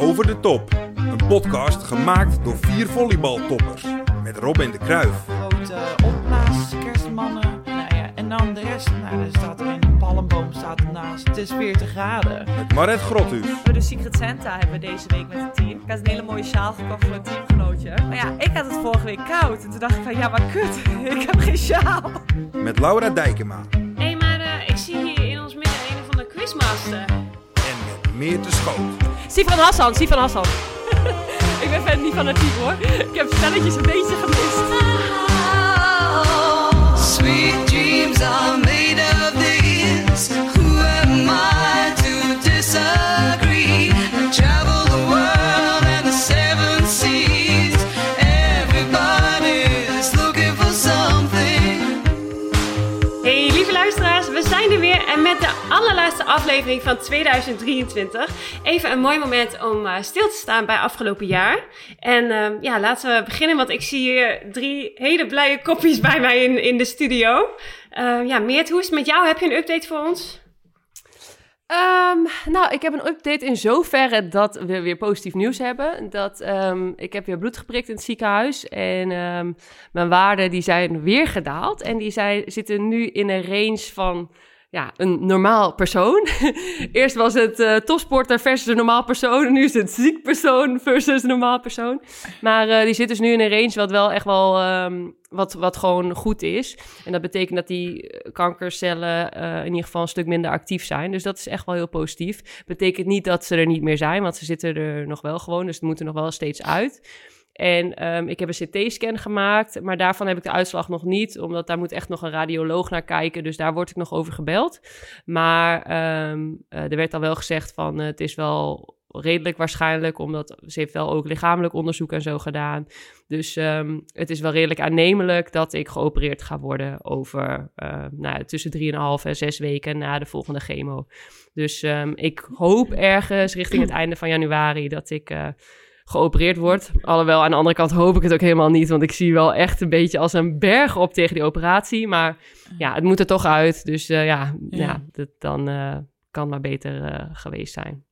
Over de Top. Een podcast gemaakt door vier volleybaltoppers. Met Robin de Kruif, grote opblaas, kerstmannen. Nou ja, en dan de rest. Nou, er staat er een palmboom staat ernaast. Het is 40 graden. met Maret Grothuus, We de Secret Santa hebben we deze week met het team. Ik had een hele mooie sjaal gekocht voor een teamgenootje. Maar ja, ik had het vorige week koud. En toen dacht ik van, ja maar kut, ik heb geen sjaal. met Laura Dijkema Hé, hey, maar eh, ik zie hier in ons midden een van de quizmaster. en met Meerte Schoot. Sifan Hassan, Sifan Hassan. ik ben verder niet van het team hoor. Ik heb spelletjes een beetje gemist. Sweet dreams are made of this. Who am I to disagree? Travel the world allerlaatste aflevering van 2023. Even een mooi moment om eh, stil te staan bij afgelopen jaar. En ehm, ja, laten we beginnen, want ik zie hier drie hele blije kopjes bij mij in, in de studio. Ehm, ja, Meert, hoe is het met jou? Heb je een update voor ons? Ehm, nou, ik heb een update in zoverre dat we weer positief nieuws hebben. Dat, ik heb weer bloed geprikt in het ziekenhuis. En mijn waarden die zijn weer gedaald. En die zijn, zitten nu in een range van ja, een normaal persoon. Eerst was het eh, topsporter versus een normaal persoon. En nu is het ziek persoon versus een normaal persoon. Maar eh, die zit dus nu in een range wat wel echt wel ehm, wat, wat gewoon goed is. En dat betekent dat die eh, kankercellen in ieder geval een stuk minder actief zijn. Dus dat is echt wel heel positief. Betekent niet dat ze er niet meer zijn, want ze zitten er nog wel gewoon. Dus het moet er nog wel steeds uit. En ehm, ik heb een CT-scan gemaakt, maar daarvan heb ik de uitslag nog niet, omdat daar moet echt nog een radioloog naar kijken. Dus daar word ik nog over gebeld. Maar ehm, eh, er werd al wel gezegd van eh, het is wel redelijk waarschijnlijk, omdat ze heeft wel ook lichamelijk onderzoek en zo gedaan. Dus ehm, het is wel redelijk aannemelijk dat ik geopereerd ga worden over eh, nou, tussen 3,5 en 6 weken na de volgende chemo. Dus ik hoop ergens richting het einde van januari dat ik eh, geopereerd word. Alhoewel aan de andere kant hoop ik het ook helemaal niet, want ik zie wel echt een beetje als een berg op tegen die operatie. Maar ja, het moet er toch uit. Dus eh, ja, ja. Ja. dat, dan eh, kan maar beter eh, geweest zijn.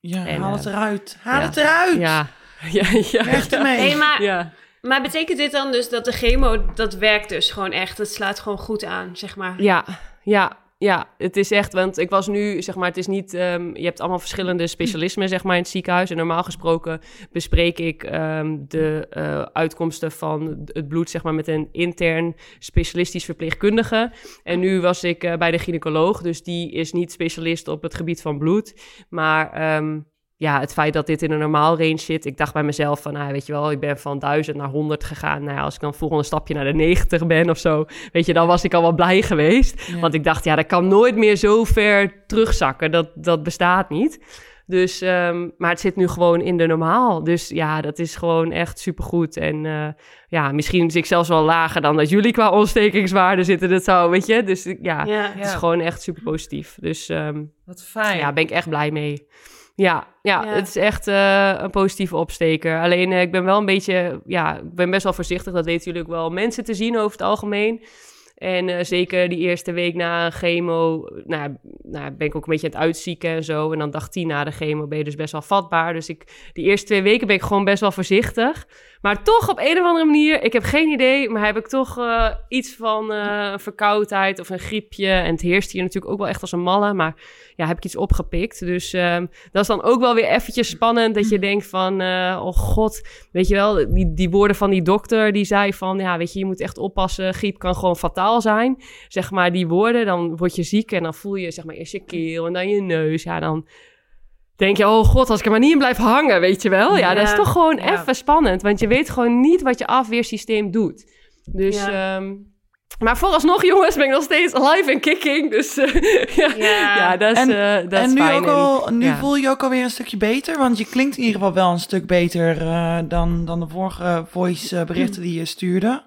Ja, En, haal het eruit. Haal ja. het eruit. Ja, ja, ja. Weg ermee. Hey, maar, ja. maar betekent dit dan dus dat de chemo, dat werkt dus gewoon echt? Het slaat gewoon goed aan, zeg maar. Ja, ja, ja, het is echt, want ik was nu, zeg maar, het is niet, ehm, je hebt allemaal verschillende specialismen, zeg maar, in het ziekenhuis. En normaal gesproken bespreek ik ehm, de eh, uitkomsten van het bloed, zeg maar, met een intern specialistisch verpleegkundige. En nu was ik eh, bij de gynaecoloog, dus die is niet specialist op het gebied van bloed. Maar ehm, ja, het feit dat dit in een normaal range zit. Ik dacht bij mezelf van, nou, weet je wel, ik ben van 1000 naar 100 gegaan. Nou ja, als ik dan het volgende stapje naar de 90 ben of zo, weet je, dan was ik al wel blij geweest. Ja. Want ik dacht, ja, dat kan nooit meer zo ver terugzakken. Dat, dat bestaat niet. Dus, ehm, maar het zit nu gewoon in de normaal. Dus ja, dat is gewoon echt supergoed. En eh, ja, misschien zit ik zelfs wel lager dan dat jullie qua ontstekingswaarde zitten. Dat zou, weet je. Dus ja, Ja. het is gewoon echt super positief. Dus ehm, Wat fijn. ja, daar ben ik echt blij mee. Ja, ja, Ja. het is echt eh, een positieve opsteker. Alleen eh, ik ben wel een beetje, ja, ik ben best wel voorzichtig. Dat weten jullie ook wel. Mensen te zien over het algemeen. En eh, zeker die eerste week na een chemo, nou, nou, ben ik ook een beetje aan het uitzieken en zo. En dan dag 10 na de chemo ben je dus best wel vatbaar. Dus ik, die eerste twee weken ben ik gewoon best wel voorzichtig. Maar toch op een of andere manier, ik heb geen idee, maar heb ik toch eh, iets van eh, verkoudheid of een griepje. En het heerst hier natuurlijk ook wel echt als een malle, maar ja, heb ik iets opgepikt. Dus ehm, dat is dan ook wel weer eventjes spannend dat je denkt van, eh, oh god, weet je wel, die, die woorden van die dokter, die zei van, ja, weet je, je moet echt oppassen, griep kan gewoon fataal zijn. Zeg maar die woorden, dan word je ziek en dan voel je zeg maar eerst je keel en dan je neus. Ja, dan denk je, oh god, als ik er maar niet in blijf hangen, weet je wel. Ja, dat is toch gewoon Ja. even spannend, want je weet gewoon niet wat je afweersysteem doet. Dus, Ja. ehm, maar vooralsnog, jongens, ben ik nog steeds alive en kicking. Dus eh, ja, Ja. ja, dat is, En- eh, dat en is nu, fijn. ook al, nu ja. voel je je ook alweer een stukje beter, want je klinkt in ieder geval wel een stuk beter eh, dan, dan de vorige voice berichten die je stuurde.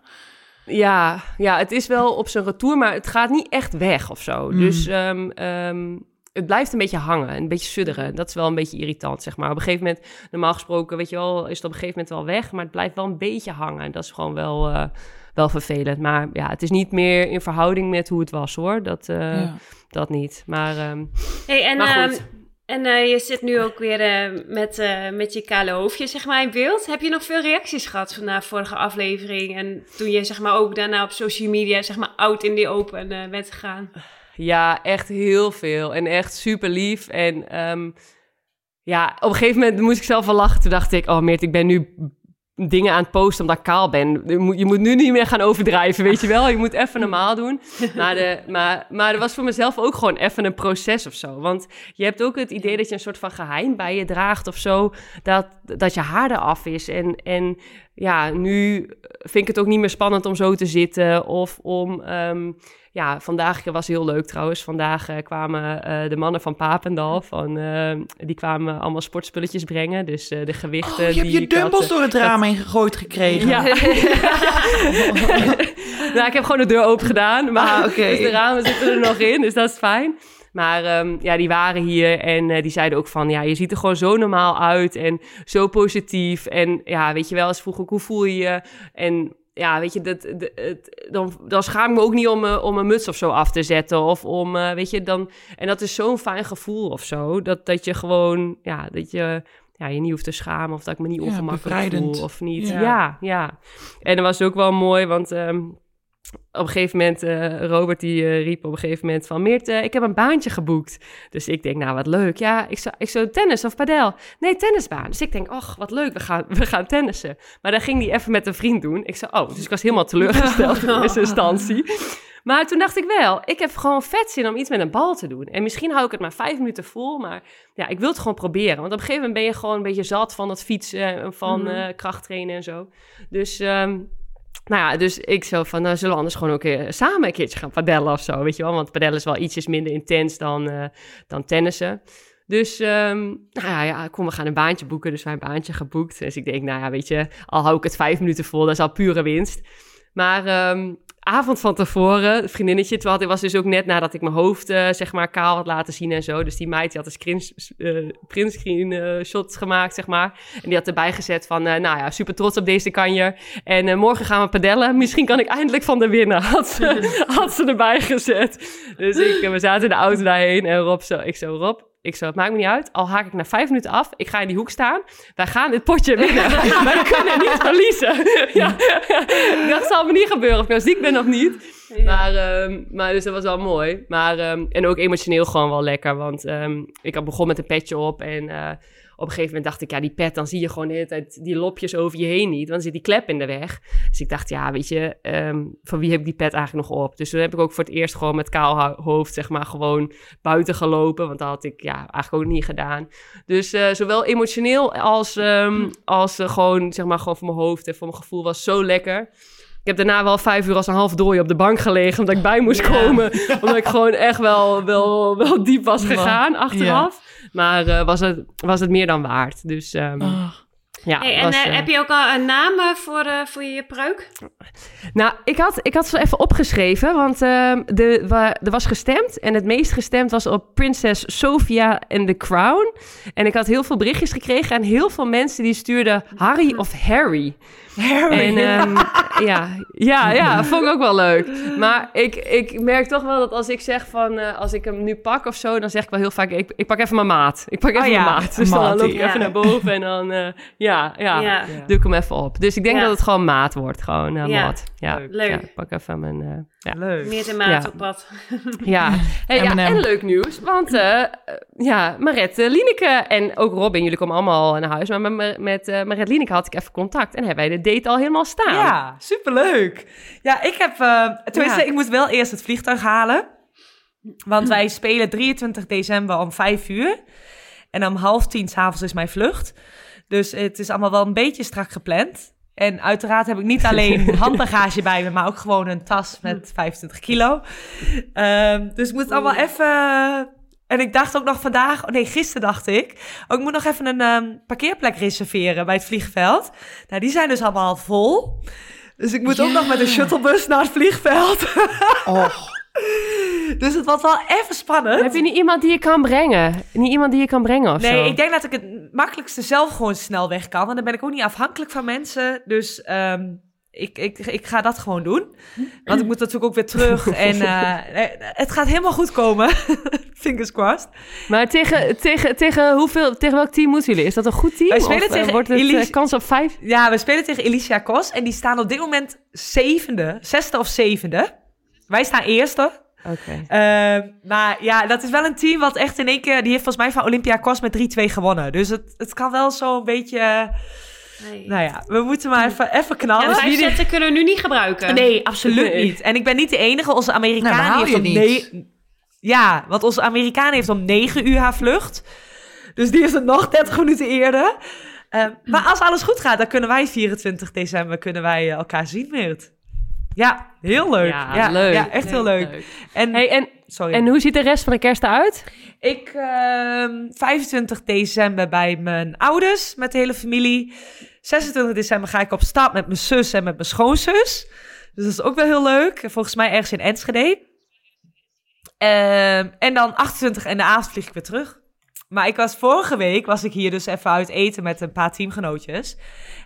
Ja, ja, het is wel op zijn retour, maar het gaat niet echt weg of zo. Mm. Dus ehm, ehm, het blijft een beetje hangen, een beetje sudderen. Dat is wel een beetje irritant, zeg maar. Op een gegeven moment, normaal gesproken, weet je wel, is het op een gegeven moment wel weg, maar het blijft wel een beetje hangen. Dat is gewoon wel, eh, wel vervelend. Maar ja, het is niet meer in verhouding met hoe het was, hoor. Dat, eh, ja. dat niet. Maar ehm, Hey, en Maar ehm. En eh, je zit nu ook weer eh, met, eh, met je kale hoofdje zeg maar, in beeld. Heb je nog veel reacties gehad van de vorige aflevering? En toen je zeg maar, ook daarna op social media zeg maar, out in die open bent gegaan? Ja, echt heel veel. En echt super lief. En ehm, ja, op een gegeven moment moest ik zelf wel lachen. Toen dacht ik, oh Meert, ik ben nu dingen aan het posten omdat ik kaal ben. Je moet, je moet nu niet meer gaan overdrijven, weet je wel. Je moet even normaal doen. Maar, de, maar, maar er was voor mezelf ook gewoon even een proces of zo. Want je hebt ook het idee dat je een soort van geheim bij je draagt of zo. Dat, dat je haar eraf is. En, en ja, nu vind ik het ook niet meer spannend om zo te zitten. Of om... ehm, ja, vandaag was heel leuk trouwens. Vandaag eh, kwamen eh, de mannen van Papendal, van, eh, die kwamen allemaal sportspulletjes brengen. Dus de gewichten Oh, je hebt die je had, dumbbells door het raam heen gegooid gekregen. ja. nou, ik heb gewoon de deur open gedaan. Maar Ah, oké. dus de ramen zitten er nog in, dus dat is fijn. Maar ehm, ja, die waren hier en die zeiden ook van... ja, je ziet er gewoon zo normaal uit en zo positief. En ja, weet je wel, eens vroeg ook, hoe voel je je? En ja, weet je, dat, dan, dan schaam ik me ook niet om, eh, om een muts of zo af te zetten. Of om, eh, weet je, dan... En dat is zo'n fijn gevoel of zo. Dat, dat je gewoon, ja, dat je... Ja, je niet hoeft te schamen of dat ik me niet Ja, ongemakkelijk bevrijdend. voel of niet. Ja. Ja, ja. En dat was ook wel mooi, want ehm, op een gegeven moment, eh, Robert die eh, riep op een gegeven moment van... Meert, ik heb een baantje geboekt. Dus ik denk, nou wat leuk. Ja, ik zou, ik zou tennis of padel. Nee, tennisbaan. Dus ik denk, ach, wat leuk, we gaan, we gaan tennissen. Maar dan ging die even met een vriend doen. Ik zei, oh, dus ik was helemaal teleurgesteld in eerste instantie. Maar toen dacht ik wel, ik heb gewoon vet zin om iets met een bal te doen. En misschien hou ik het maar vijf minuten vol, maar ja, ik wil het gewoon proberen. Want op een gegeven moment ben je gewoon een beetje zat van het fietsen en van Mhm. eh, krachttrainen en zo. Dus, ehm, nou ja, dus ik zo van, nou, zullen we anders gewoon ook eh, samen een keertje gaan padellen of zo, weet je wel? Want padellen is wel ietsjes minder intens dan, eh, dan tennissen. Dus, ehm, nou ja, ja, kom, we gaan een baantje boeken. Dus wij een baantje geboekt. Dus ik denk, nou ja, weet je, al hou ik het vijf minuten vol, dat is al pure winst. Maar ehm, avond van tevoren, vriendinnetje, terwijl het was dus ook net nadat ik mijn hoofd, eh, zeg maar, kaal had laten zien en zo. Dus die meid, die had een screen, eh, gemaakt, zeg maar. En die had erbij gezet van, eh, nou ja, super trots op deze kanjer. En morgen gaan we padellen. Misschien kan ik eindelijk van de winnen, had ze, had ze erbij gezet. Dus ik, we zaten in de auto daarheen en Rob zo, ik zo, Rob, ik zo, het maakt me niet uit. Al haak ik na vijf minuten af, ik ga in die hoek staan. Wij gaan dit potje winnen. Wij kunnen niet verliezen. ja. Dacht, zal me niet gebeuren of ik nou ziek ben of niet. Maar, ehm, maar dus dat was wel mooi. Maar, ehm, en ook emotioneel gewoon wel lekker. Want ehm, ik had begon met een petje op en... eh, een gegeven moment dacht ik, ja, die pet, dan zie je gewoon de hele tijd die lopjes over je heen niet. Want dan zit die klep in de weg. Dus ik dacht, ja, weet je, ehm, van wie heb ik die pet eigenlijk nog op? Dus toen heb ik ook voor het eerst gewoon met kaal ho- hoofd, zeg maar, gewoon buiten gelopen. Want dat had ik ja, eigenlijk ook niet gedaan. Dus eh, zowel emotioneel als, ehm, als eh, gewoon, zeg maar, gewoon voor mijn hoofd en voor mijn gevoel was zo lekker. Ik heb daarna wel vijf uur als een half dooi op de bank gelegen, omdat ik bij moest Ja. komen. Omdat ik gewoon echt wel, wel, wel diep was gegaan achteraf. Maar eh, was, het, was het meer dan waard. Dus Ah. ja. Hey, en was, eh, eh, heb je ook al een naam voor, voor je pruik? Nou, ik had, ik had ze even opgeschreven, want ehm, de, wa- er was gestemd. En het meest gestemd was op Prinses Sophia en The Crown. En ik had heel veel berichtjes gekregen en heel veel mensen die stuurden Harry of Harry. Harry. En ehm, ja, ja, ja, vond ik ook wel leuk. Maar ik, ik merk toch wel dat als ik zeg van, eh, als ik hem nu pak of zo, dan zeg ik wel heel vaak, ik, ik pak even mijn maat. Ik pak even Oh ja, mijn maat. Dus dan loop ik even naar boven en dan, eh, ja, ja, doe ik hem even op. Dus ik denk dat het gewoon maat wordt, gewoon Ja. maat. Ja, Leuk. Ja, ik pak even mijn, ja. Leuk. Meer de maat Ja. op pad. Ja, hey, ja M&M. en leuk nieuws, want eh, eh, ja, Marette Lieneke en ook Robin, jullie komen allemaal naar huis, maar met, met eh Marette Lieneke had ik even contact en hebben wij de date al helemaal staan. Ja, superleuk. Ja, ik heb... eh tenminste, Ja. ik moet wel eerst het vliegtuig halen. Want wij spelen 23 december om 5 uur. En om half tien s'avonds is mijn vlucht. Dus het is allemaal wel een beetje strak gepland. En uiteraard heb ik niet alleen handbagage bij me, maar ook gewoon een tas met 25 kilo. Ehm, dus ik moet het allemaal even... En ik dacht ook nog vandaag, oh nee, gisteren dacht ik, oh, ik moet nog even een ehm, parkeerplek reserveren bij het vliegveld. Nou, die zijn dus allemaal vol. Dus ik moet ook nog met een shuttlebus naar het vliegveld. Och. dus het was wel even spannend. Heb je niet iemand die je kan brengen? Niet iemand die je kan brengen of zo? Nee, ik denk dat ik het makkelijkste zelf gewoon snel weg kan. Want dan ben ik ook niet afhankelijk van mensen. Dus ehm, ik, ik, ik ga dat gewoon doen. Want ik moet natuurlijk ook weer terug. En eh, eh, het gaat helemaal goed komen. Fingers crossed. Maar tegen, tegen, tegen, hoeveel, tegen welk team moeten jullie? Is dat een goed team? Wij spelen Of, eh, tegen wordt het Elise- kans op vijf? Ja, we spelen tegen Alicia Kos. En die staan op dit moment zevende. Zesde of zevende. Wij staan eerste. Oké. Ehm, maar ja, dat is wel een team wat echt in één keer... Die heeft volgens mij van Olympiakos met 3-2 gewonnen. Dus het, het kan wel zo een beetje... Nee. Nou ja, we moeten maar even, even Ja, knallen. vijf zetten kunnen we nu niet gebruiken. Nee, absoluut Nee. niet. En ik ben niet de enige. Onze Amerikaan Nou, heeft om niet. ne- Ja, want onze Amerikaan heeft om 9 uur haar vlucht. Dus die heeft het nog 30 minuten eerder. Eh, maar als alles goed gaat, dan kunnen wij 24 december kunnen wij eh, elkaar zien, Meert. Ja, heel leuk. Ja, leuk. Ja, echt heel leuk. En, Hey, en, sorry. en hoe ziet de rest van de kerst eruit? Ik, ehm 25 december bij mijn ouders met de hele familie. 26 december ga ik op stap met mijn zus en met mijn schoonzus. Dus dat is ook wel heel leuk. Volgens mij ergens in Enschede. Ehm, en dan 28 en de avond vlieg ik weer terug. Maar ik was vorige week, was ik hier dus even uit eten met een paar teamgenootjes.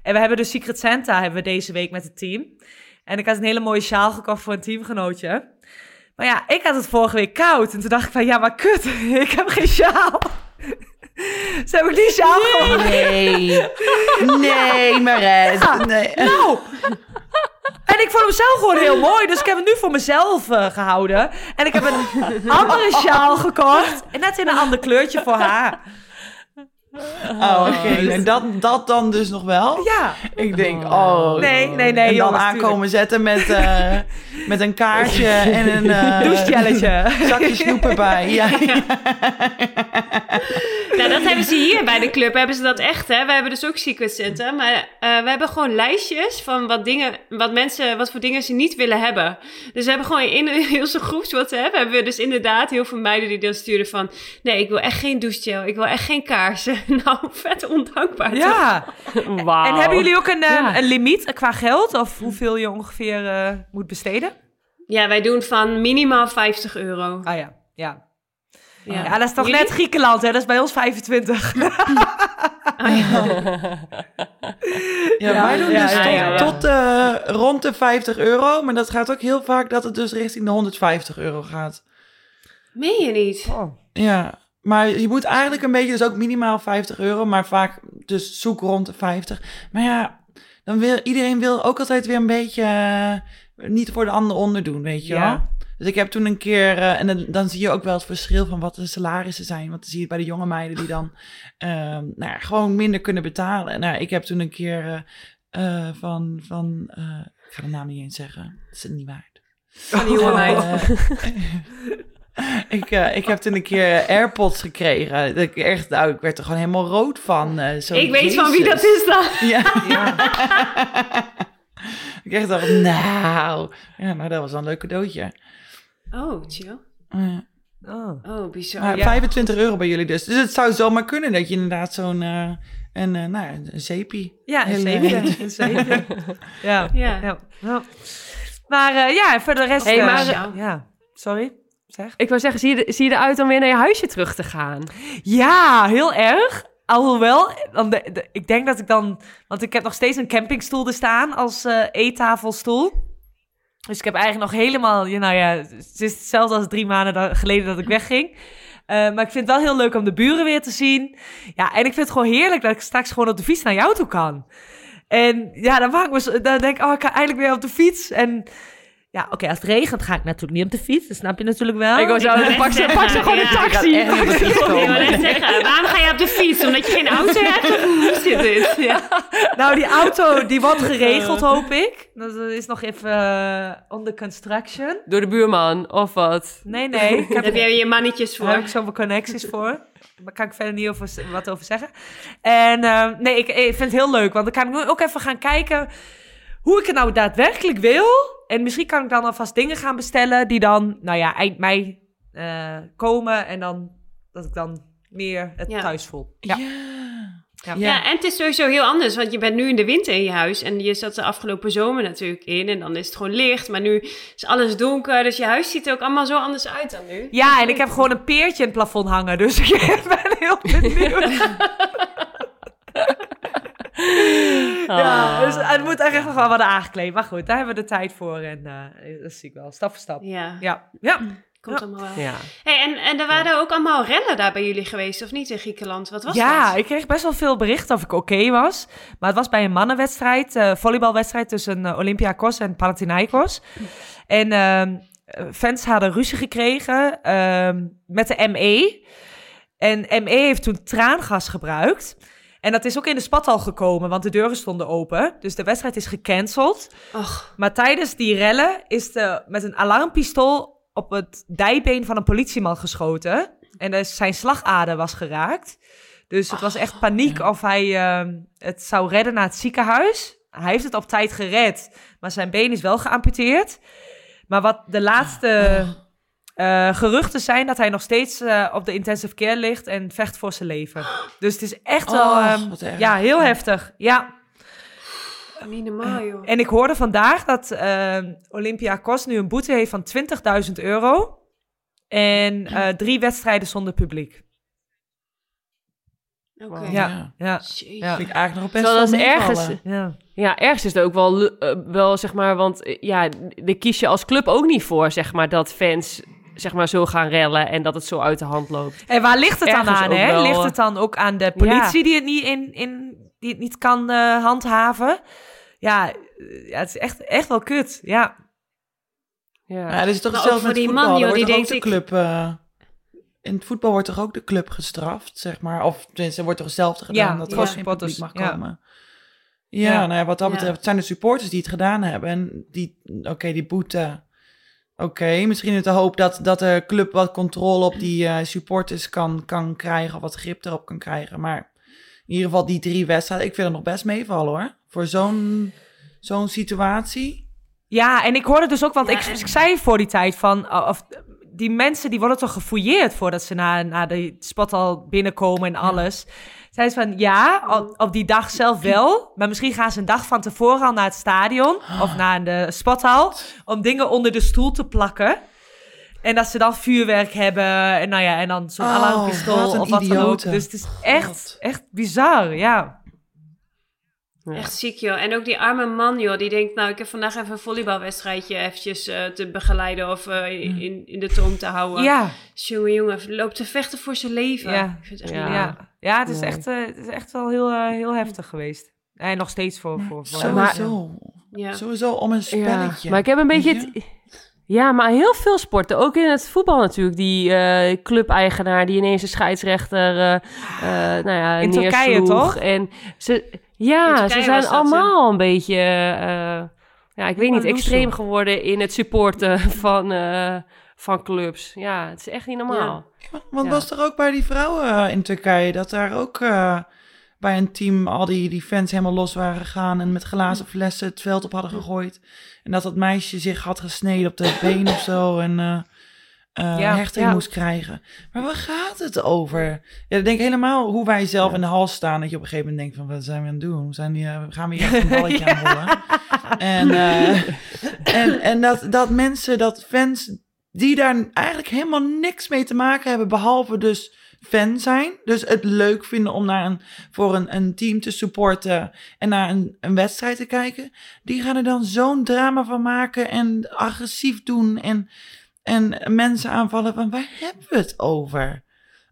En we hebben dus Secret Santa hebben we deze week met het team. En ik had een hele mooie sjaal gekocht voor een teamgenootje. Maar ja, ik had het vorige week koud. En toen dacht ik van, ja, maar kut, ik heb geen sjaal. Ze hebben die sjaal gewoon. Nee. Nee, Maret. Nee. Nou! En ik vond hem zelf gewoon heel mooi. Dus ik heb het nu voor mezelf eh, gehouden. En ik heb een andere sjaal gekocht. En net in een ander kleurtje voor haar. Oh, oké. En dat, dat dan dus nog wel? Ja. Ik denk, oh. Nee, nee, nee, En dan jongens, aankomen zetten met, eh, met een kaartje en een... eh, Douchegelletje. Zakje snoep erbij. Ja, Nou, dat hebben ze hier bij de club. Hebben ze dat echt, hè? We hebben dus ook Secret Santa. Maar eh, we hebben gewoon lijstjes van wat dingen, wat mensen, wat voor dingen ze niet willen hebben. Dus we hebben gewoon in heel zo'n groepswhatsapp hebben we dus inderdaad heel veel meiden die dan sturen van... Nee, ik wil echt geen douchegel. Ik wil echt geen kaarsen. nou, vet ondankbaar. toch? Ja. En hebben jullie ook een, eh, Ja. een limiet qua geld? Of hoeveel je ongeveer eh, moet besteden? Ja, wij doen van minimaal 50 euro. Ah ja, ja. Ja, Ja, dat is toch Jullie? net Griekenland, hè? Dat is bij ons 25. Ja, wij doen ja, dus ja, tot, ja, ja. tot eh, rond de 50 euro. Maar dat gaat ook heel vaak dat het dus richting de 150 euro gaat. Meen je niet? Ja, maar je moet eigenlijk een beetje, dus ook minimaal 50 euro, maar vaak dus zoek rond de 50. Maar ja, dan wil iedereen wil ook altijd weer een beetje eh, niet voor de ander onderdoen, weet je Ja. wel. Dus ik heb toen een keer, eh, en dan, dan zie je ook wel het verschil van wat de salarissen zijn. Want dan zie je bij de jonge meiden die dan ehm, nou ja, gewoon minder kunnen betalen. Nou, ik heb toen een keer eh, van, van ik ga de naam niet eens zeggen, dat is het niet waard. Van die jonge meid. Eh, ik, eh, ik heb toen een keer AirPods gekregen. Dat ik, echt, nou, ik werd er gewoon helemaal rood van. eh, zo, ik weet van wie dat is dan. Ja. ik echt dacht, nou. Ja, nou, dat was wel een leuk cadeautje. Oh, chill. Eh, Oh. Oh, bizar. maar Ja. 25 euro bij jullie dus. Dus het zou zomaar kunnen dat je inderdaad zo'n... eh, een, eh, nou, een zeepie. Ja, een eh, Een zeepje. Ja. Ja. ja. ja. Maar eh, ja, voor de rest... Hey, eh, maar- ja. ja, sorry. Zeg. Ik wou zeggen, zie je, er- zie je eruit om weer naar je huisje terug te gaan? Ja, heel erg. Alhoewel, dan de, de- ik denk dat ik dan... Want ik heb nog steeds een campingstoel er staan als eh eettafelstoel. Dus ik heb eigenlijk nog helemaal... Nou ja, het is hetzelfde als drie maanden da- geleden dat ik wegging. Eh, maar ik vind het wel heel leuk om de buren weer te zien. Ja, en ik vind het gewoon heerlijk dat ik straks gewoon op de fiets naar jou toe kan. En ja, dan, maak ik me, zo- dan denk ik, oh, ik ga eindelijk weer op de fiets. En ja, oké, als het regent ga ik natuurlijk niet op de fiets. Dat snap je natuurlijk wel. ik zeggen, net pak ze, pak ze gewoon een ja. taxi. Ik ga echt zeggen, waarom ga je op de fiets? Omdat je geen auto hebt? Of hoe zit dit? Ja. Nou, die auto die wordt geregeld, hoop ik. Dat is nog even eh, under construction. Door de buurman, of wat? Nee, nee. Ik Daar heb heb jij je mannetjes Daar heb voor. ik zoveel connecties voor. Daar kan ik verder niet over, wat over zeggen. En eh, nee, ik, ik vind het heel leuk. Want dan kan ik nu ook even gaan kijken hoe ik het nou daadwerkelijk wil. En misschien kan ik dan alvast dingen gaan bestellen die dan, nou ja, eind mei eh, komen. En dan dat ik dan meer het Ja. thuis voel. Ja. Ja. Ja. Ja, en het is sowieso heel anders, want je bent nu in de winter in je huis en je zat de afgelopen zomer natuurlijk in en dan is het gewoon licht, maar nu is alles donker, dus je huis ziet er ook allemaal zo anders uit dan nu. Ja, en ik heb gewoon een peertje in het plafond hangen. Dus ik ben heel benieuwd. Ja, Oh. dus het moet echt nog wel worden aangekleed. Maar goed, daar hebben we de tijd voor. En eh, dat zie ik wel, stap voor stap. Ja, Ja, ja. komt Ja. allemaal wel. Ja. Hey, en, en er waren ook allemaal rellen daar bij jullie geweest, of niet, in Griekenland? Wat was ja, dat? ik kreeg best wel veel berichten of ik oké was. Maar het was bij een mannenwedstrijd, eh volleybalwedstrijd tussen eh, Olympiakos en Panathinaikos. En ehm, eh, fans hadden ruzie gekregen ehm, met de ME. En ME heeft toen traangas gebruikt. En dat is ook in de spathal gekomen, want de deuren stonden open. Dus de wedstrijd is gecanceld. Och, Maar tijdens die rellen is de, met een alarmpistool op het dijbeen van een politieman geschoten. En dus zijn slagader was geraakt. Dus het was echt paniek of hij ehm, het zou redden naar het ziekenhuis. Hij heeft het op tijd gered, maar zijn been is wel geamputeerd. Maar wat de laatste eh, geruchten zijn dat hij nog steeds eh, op de intensive care ligt en vecht voor zijn leven. Dus het is echt wel Och, ehm, ja, heel heftig. Ja, niet normaal, joh. en ik hoorde vandaag dat uh, Olympiakos nu een boete heeft van 20.000 euro. En eh, drie wedstrijden zonder publiek. Oké. Ja. Ja, ja. Vind ik eigenlijk nog best wel dat is ergens, ja. ja, ergens is het ook wel, wel, zeg maar, want ja, daar kies je als club ook niet voor, zeg maar, dat fans, zeg maar, zo gaan rellen en dat het zo uit de hand loopt. En waar ligt het dan aan? Hè? wel, ligt het dan ook aan de politie die het niet, in, in, die het niet kan eh, handhaven? Ja, eh, ja, het is echt, echt wel kut. Ja. Ja. Ja, dat is toch voor met die voetbal. man, joh, wordt die toch ook denkt, de ik- club... eh, in het voetbal wordt toch ook de club gestraft, zeg maar? Of tenminste, wordt er hetzelfde gedaan Ja, dat er geen publiek supporters, mag komen. Ja, Ja. nou ja, wat dat betreft het zijn de supporters die het gedaan hebben. En die, oké, die boete... Oké, misschien in de hoop dat, dat de club wat controle op die eh, supporters kan, kan krijgen... of wat grip erop kan krijgen. Maar in ieder geval die drie wedstrijden... ik vind het nog best meevallen, hoor. Voor zo'n zo'n situatie... Ja, en ik hoorde dus ook, want Ja, ik, en- ik zei voor die tijd van, uh, of die mensen die worden toch gefouilleerd voordat ze naar, naar de spot al binnenkomen en alles. Zei ze van, ja, op, op die dag zelf wel, maar misschien gaan ze een dag van tevoren al naar het stadion of naar de spothal om dingen onder de stoel te plakken. En dat ze dan vuurwerk hebben en nou ja, en dan zo'n Oh, alarmpistool of wat dan ook. idioten. Dus het is echt, God. echt bizar, ja. Ja. Echt ziek, joh. En ook die arme man, joh, die denkt, nou, ik heb vandaag even een volleybalwedstrijdje eventjes eh, te begeleiden of eh, in, in de toom te houden. Ja, Jongen, jongen, loopt te vechten voor zijn leven. Ja. Ik vind het echt Ja. ja. ja het, is echt, eh, het is echt wel heel, heel heftig geweest. En nog steeds voor... voor, voor Sowieso. Ja. Sowieso om een spelletje. Ja, maar ik heb een beetje... Het- Ja, maar heel veel sporten, ook in het voetbal natuurlijk, die eh clubeigenaar die ineens een scheidsrechter eh, eh, nou ja, In Turkije, toch? En ze, ja, ze zijn allemaal een beetje, eh, ja, ik weet niet, extreem geworden in het supporten van, eh, van clubs. Ja, het is echt niet normaal. Want Ja. was er ook bij die vrouwen eh, in Turkije dat daar ook eh, bij een team al die, die fans helemaal los waren gegaan en met glazen flessen het veld op hadden gegooid. En dat dat meisje zich had gesneden op de been of zo en eh eh, Ja, hechting ja. moest krijgen. Maar waar gaat het over? Ja, ik denk helemaal hoe wij zelf in de hal staan. Dat je op een gegeven moment denkt van, wat zijn we aan het doen? Zijn die, eh, gaan we hier echt een balletje aan rollen? En, eh, en, en dat, dat mensen, dat fans die daar eigenlijk helemaal niks mee te maken hebben, behalve dus fan zijn. Dus het leuk vinden om naar een, voor een, een team te supporten en naar een, een wedstrijd te kijken. Die gaan er dan zo'n drama van maken en agressief doen en, en mensen aanvallen. Van waar hebben we het over?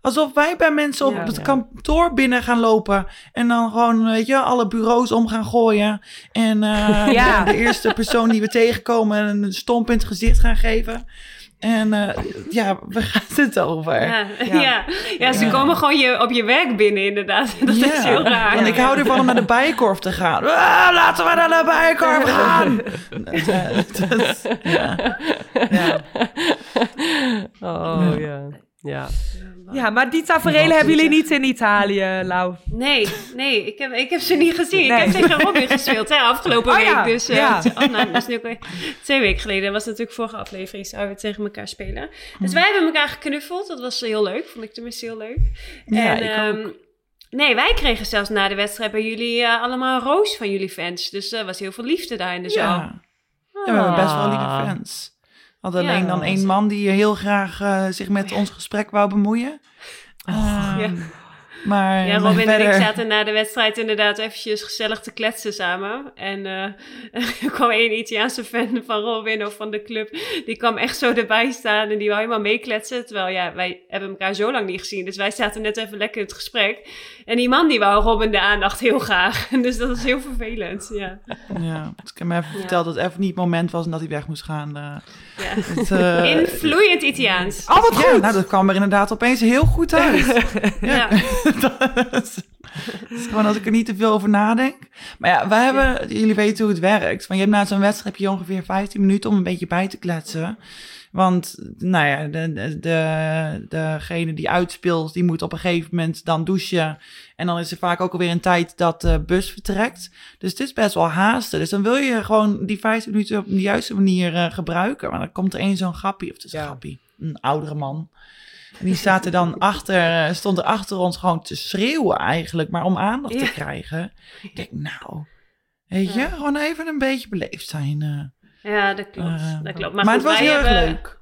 Alsof wij bij mensen op Ja, het ja. kantoor binnen gaan lopen. En dan gewoon, weet je, alle bureaus om gaan gooien. En eh, Ja. de, de eerste persoon die we tegenkomen een stomp in het gezicht gaan geven. En eh, ja, waar gaat het over? Ja, Ja. ja. ja. ze Ja. komen gewoon je, op je werk binnen, inderdaad. Dat is heel raar. En ik hou ervan om naar de bijenkorf te gaan. Ah, laten we naar de bijenkorf gaan! Ja, dat- ja. Ja. Oh ja. Ja. Ja, maar die tafereelen hebben jullie niet in Italië, Lau. Nee, nee, ik heb, ik heb ze niet gezien. Nee. Ik heb tegen Robin gespeeld, hè, afgelopen Oh week. ja, Dus, eh, ja. oh, nou, dat is nu ook weer twee weken geleden. Dat was natuurlijk vorige aflevering, zouden we tegen elkaar spelen. Dus wij hebben elkaar geknuffeld. Dat was heel leuk, vond ik tenminste heel leuk. Ja, en, ik ehm, Nee, wij kregen zelfs na de wedstrijd bij jullie eh, allemaal een roos van jullie fans. Dus er was heel veel liefde daar in de zaal. Ja. Ja, we hebben best wel lieve Ah. fans. Ja. alleen dan één man die heel graag eh, zich met ons gesprek wou bemoeien. Ehm, ja. Maar, Ja, Robin en ik zaten na de wedstrijd inderdaad eventjes gezellig te kletsen samen. En eh, er kwam één Italiaanse fan van Robin of van de club. Die kwam echt zo erbij staan en die wou helemaal meekletsen. Terwijl ja, wij hebben elkaar zo lang niet gezien. Dus wij zaten net even lekker in het gesprek. En die man die wou Robin de aandacht heel graag. Dus dat is heel vervelend, ja. Ja, dus ik heb hem even Ja. verteld dat het even niet het moment was en dat hij weg moest gaan. eh. Ja. Het, eh, In vloeiend Italiaans. Oh, wat ja, goed! nou, dat kwam er inderdaad opeens heel goed uit. Ja. dat, is, dat is gewoon als ik er niet te veel over nadenk. Maar ja, wij hebben, jullie weten hoe het werkt. Want je hebt na zo'n wedstrijd heb je ongeveer 15 minuten om een beetje bij te kletsen. Want, nou ja, de, de, de, degene die uitspeelt, die moet op een gegeven moment dan douchen. En dan is er vaak ook alweer een tijd dat de bus vertrekt. Dus het is best wel haasten. Dus dan wil je gewoon die 15 minuten op de juiste manier eh, gebruiken. Maar dan komt er één zo'n grappie, of het is een grappie, een oudere man. En die staat er dan achter, eh, stond er achter ons gewoon te schreeuwen eigenlijk, maar om aandacht Ja. te krijgen. Ik denk, nou, weet je, gewoon even een beetje beleefd zijn. Ja, dat klopt. Eh, dat klopt. maar goed, het was heel erg hebben- leuk.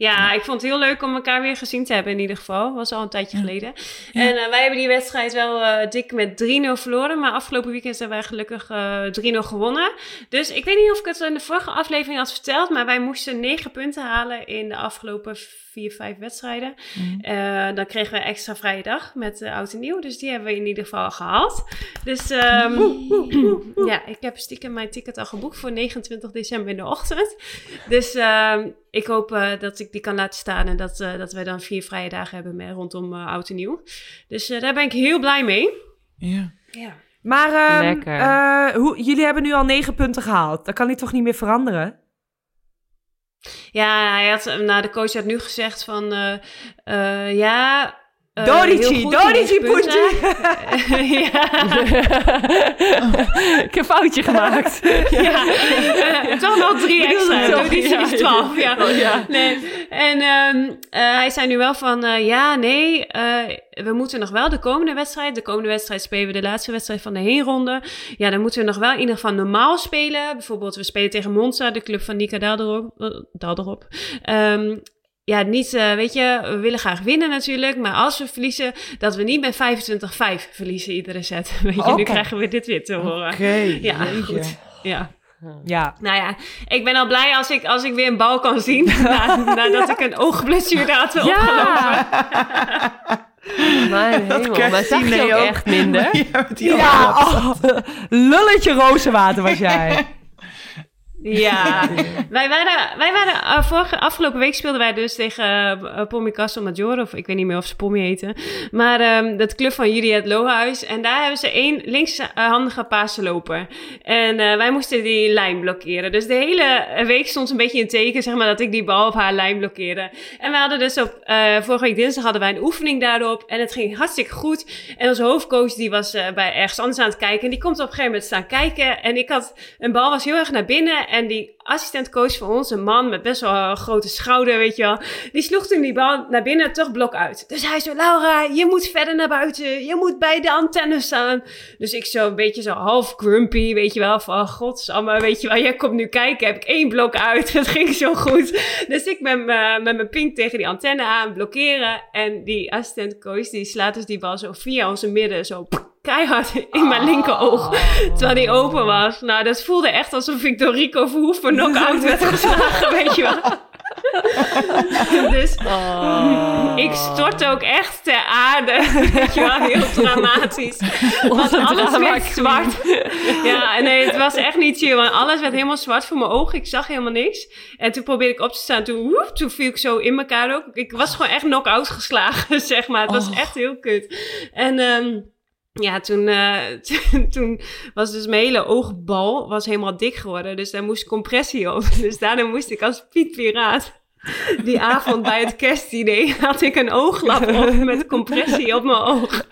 Ja, ik vond het heel leuk om elkaar weer gezien te hebben in ieder geval. Was al een tijdje Ja. geleden. Ja. En eh, wij hebben die wedstrijd wel eh, dik met 3-0 verloren. Maar afgelopen weekend hebben wij gelukkig eh 3-0 gewonnen. Dus ik weet niet of ik het in de vorige aflevering had verteld. Maar wij moesten 9 punten halen in de afgelopen 4, 5 wedstrijden. Mhm. Dan kregen we extra vrije dag met uh, oud en nieuw. Dus die hebben we in ieder geval gehaald. Dus ehm, ja, ik heb stiekem mijn ticket al geboekt voor 29 december in de ochtend. Dus ehm, ik hoop dat ik die kan laten staan en dat, eh, dat wij dan vier vrije dagen hebben met, rondom eh, oud en nieuw. Dus eh, daar ben ik heel blij mee. Ja. Ja. Maar ehm, Lekker. eh, hoe, jullie hebben nu al negen punten gehaald. Dat kan hij toch niet meer veranderen? Ja, hij had, nou, de coach had nu gezegd van, eh, eh, ja... eh, Dorici, Dorici, ja, ik heb een foutje gemaakt. ja. Eh, toch nog drie extra. Dorici ja, is ja. twaalf, ja. Oh, ja. Nee. En ehm, eh, hij zei nu wel van, eh, ja, nee, eh, we moeten nog wel de komende wedstrijd, de komende wedstrijd spelen we de laatste wedstrijd van de heenronde. Ja, dan moeten we nog wel in ieder geval normaal spelen. Bijvoorbeeld, we spelen tegen Monza, de club van Nika Dalderop. Dalderop. Ehm, ja, niet, eh, weet je, we willen graag winnen natuurlijk. Maar als we verliezen, dat we niet met 25-5 verliezen iedere set. Weet je, nu krijgen we dit weer te horen. Oké, Ja, jeetje. goed. Ja. Ja. Nou ja, ik ben al blij als ik, als ik weer een bal kan zien. na, nadat ik een oogblessure had opgelopen. Mijn hemel, maar zag je diner ook ook. echt minder? Ja, Ja, oh, lulletje rozenwater was jij. Ja, wij waren, wij waren eh, vorige, afgelopen week speelden wij dus tegen uh, Castle Maggiore, of ik weet niet meer of ze Pommy heten. Maar ehm, dat club van Juliet Lohuis. En daar hebben ze één linkshandige paasloper. En wij moesten die lijn blokkeren. Dus de hele week stond een beetje in teken, zeg maar, dat ik die bal op haar lijn blokkeerde. En we hadden dus op, vorige week dinsdag hadden wij een oefening daarop. En het ging hartstikke goed. En onze hoofdcoach, die was bij ergens anders aan het kijken. En die komt op een gegeven moment staan kijken. En ik had, een bal was heel erg naar binnen. En die assistentcoach van ons, een man met best wel een grote schouder, weet je wel. Die sloeg toen die bal naar binnen, toch blok uit. Dus hij zo, Laura, je moet verder naar buiten. Je moet bij de antenne staan. Dus ik zo een beetje zo half grumpy, weet je wel. Van, godsamme, weet je wel. Jij komt nu kijken, heb ik één blok uit. Het ging zo goed. Dus ik met, mijn- met mijn pink tegen die antenne aan, blokkeren. En die assistentcoach, die slaat dus die bal zo via onze midden, zo keihard in mijn linkeroog. Terwijl die open was. Nou, dat voelde echt alsof ik door Rico Verhoeven knock-out werd geslagen, weet je wel. dus Oh. ik stortte ook echt ter aarde. Weet je wel, heel dramatisch. Want alles werd zwart. Ja, nee, het was echt niet chill. Want alles werd helemaal zwart voor mijn ogen. Ik zag helemaal niks. En toen probeerde ik op te staan. Toen, toen viel ik zo in elkaar ook. Ik was gewoon echt knock-out geslagen, zeg maar. Het was Oh. echt heel kut. En... ehm ja, toen, eh, toen was dus mijn hele oogbal was helemaal dik geworden. Dus daar moest compressie op. Dus daarna moest ik als Piet Piraat die avond bij het kerstdiner had ik een ooglap op met compressie op mijn oog.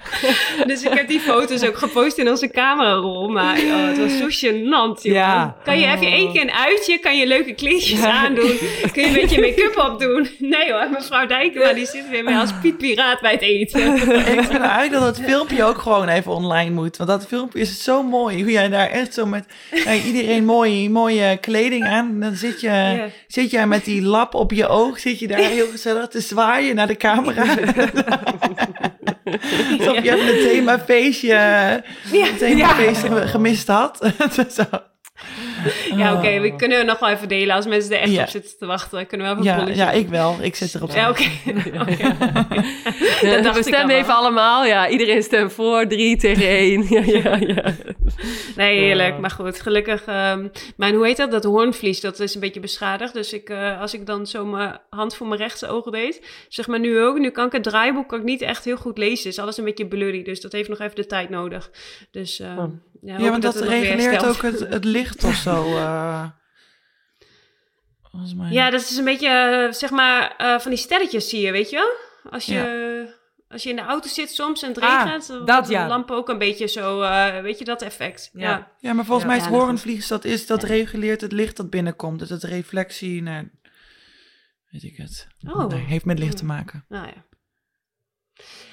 Dus ik heb die foto's ook gepost in onze camerarol. Maar oh, het was zo gênant. Ja. Kan je, heb je één keer een uitje? Kan je leuke kleedjes aandoen? Kun je een beetje make-up opdoen? Nee hoor, mevrouw Dijkema die zit weer mee als Piet Piraat bij het eten. Ik vind eigenlijk dat dat filmpje ook gewoon even online moet. Want dat filmpje is zo mooi. Hoe jij daar echt zo met iedereen mooie, mooie kleding aan. Dan zit, je, zit jij met die lap op je oog. Zit je daar heel gezellig te zwaaien naar de camera. Alsof je even een themafeestje, een themafeestje gemist had. Zo. Ja, oké, we kunnen nog wel even delen als mensen er echt Ja. op zitten te wachten. Kunnen we even een Ja, ja, ik wel. Ik zit erop. Ja, oké. Ja, ik stemmen even allemaal. Ja, iedereen stemt voor. Drie tegen één. Ja, ja, ja. Nee, heerlijk. Maar goed, gelukkig. ehm mijn, hoe heet dat? Dat hoornvlies, dat is een beetje beschadigd. Dus ik, eh, als ik dan zo mijn hand voor mijn rechtse oog deed, zeg maar nu ook. Nu kan ik het draaiboek kan ik niet echt heel goed lezen. Is alles een beetje blurry, dus dat heeft nog even de tijd nodig. Dus ehm, Oh. ja, want dat, het weer reguleert ook het, het licht of zo. eh mij. Ja, dat is een beetje, eh, zeg maar, eh, van die sterretjes zie je, weet je wel? Als je, als je in de auto zit soms en het Ah, regent, dan dat wordt de ja. lamp ook een beetje zo, eh, weet je, dat effect. Ja. Ja. Ja, maar volgens Ja. mij is Ja, hoornvlies, dat is, dat reguleert het licht dat binnenkomt. Dus het reflectie naar, weet ik het. Oh. Nee, heeft met licht te maken. Nou ja.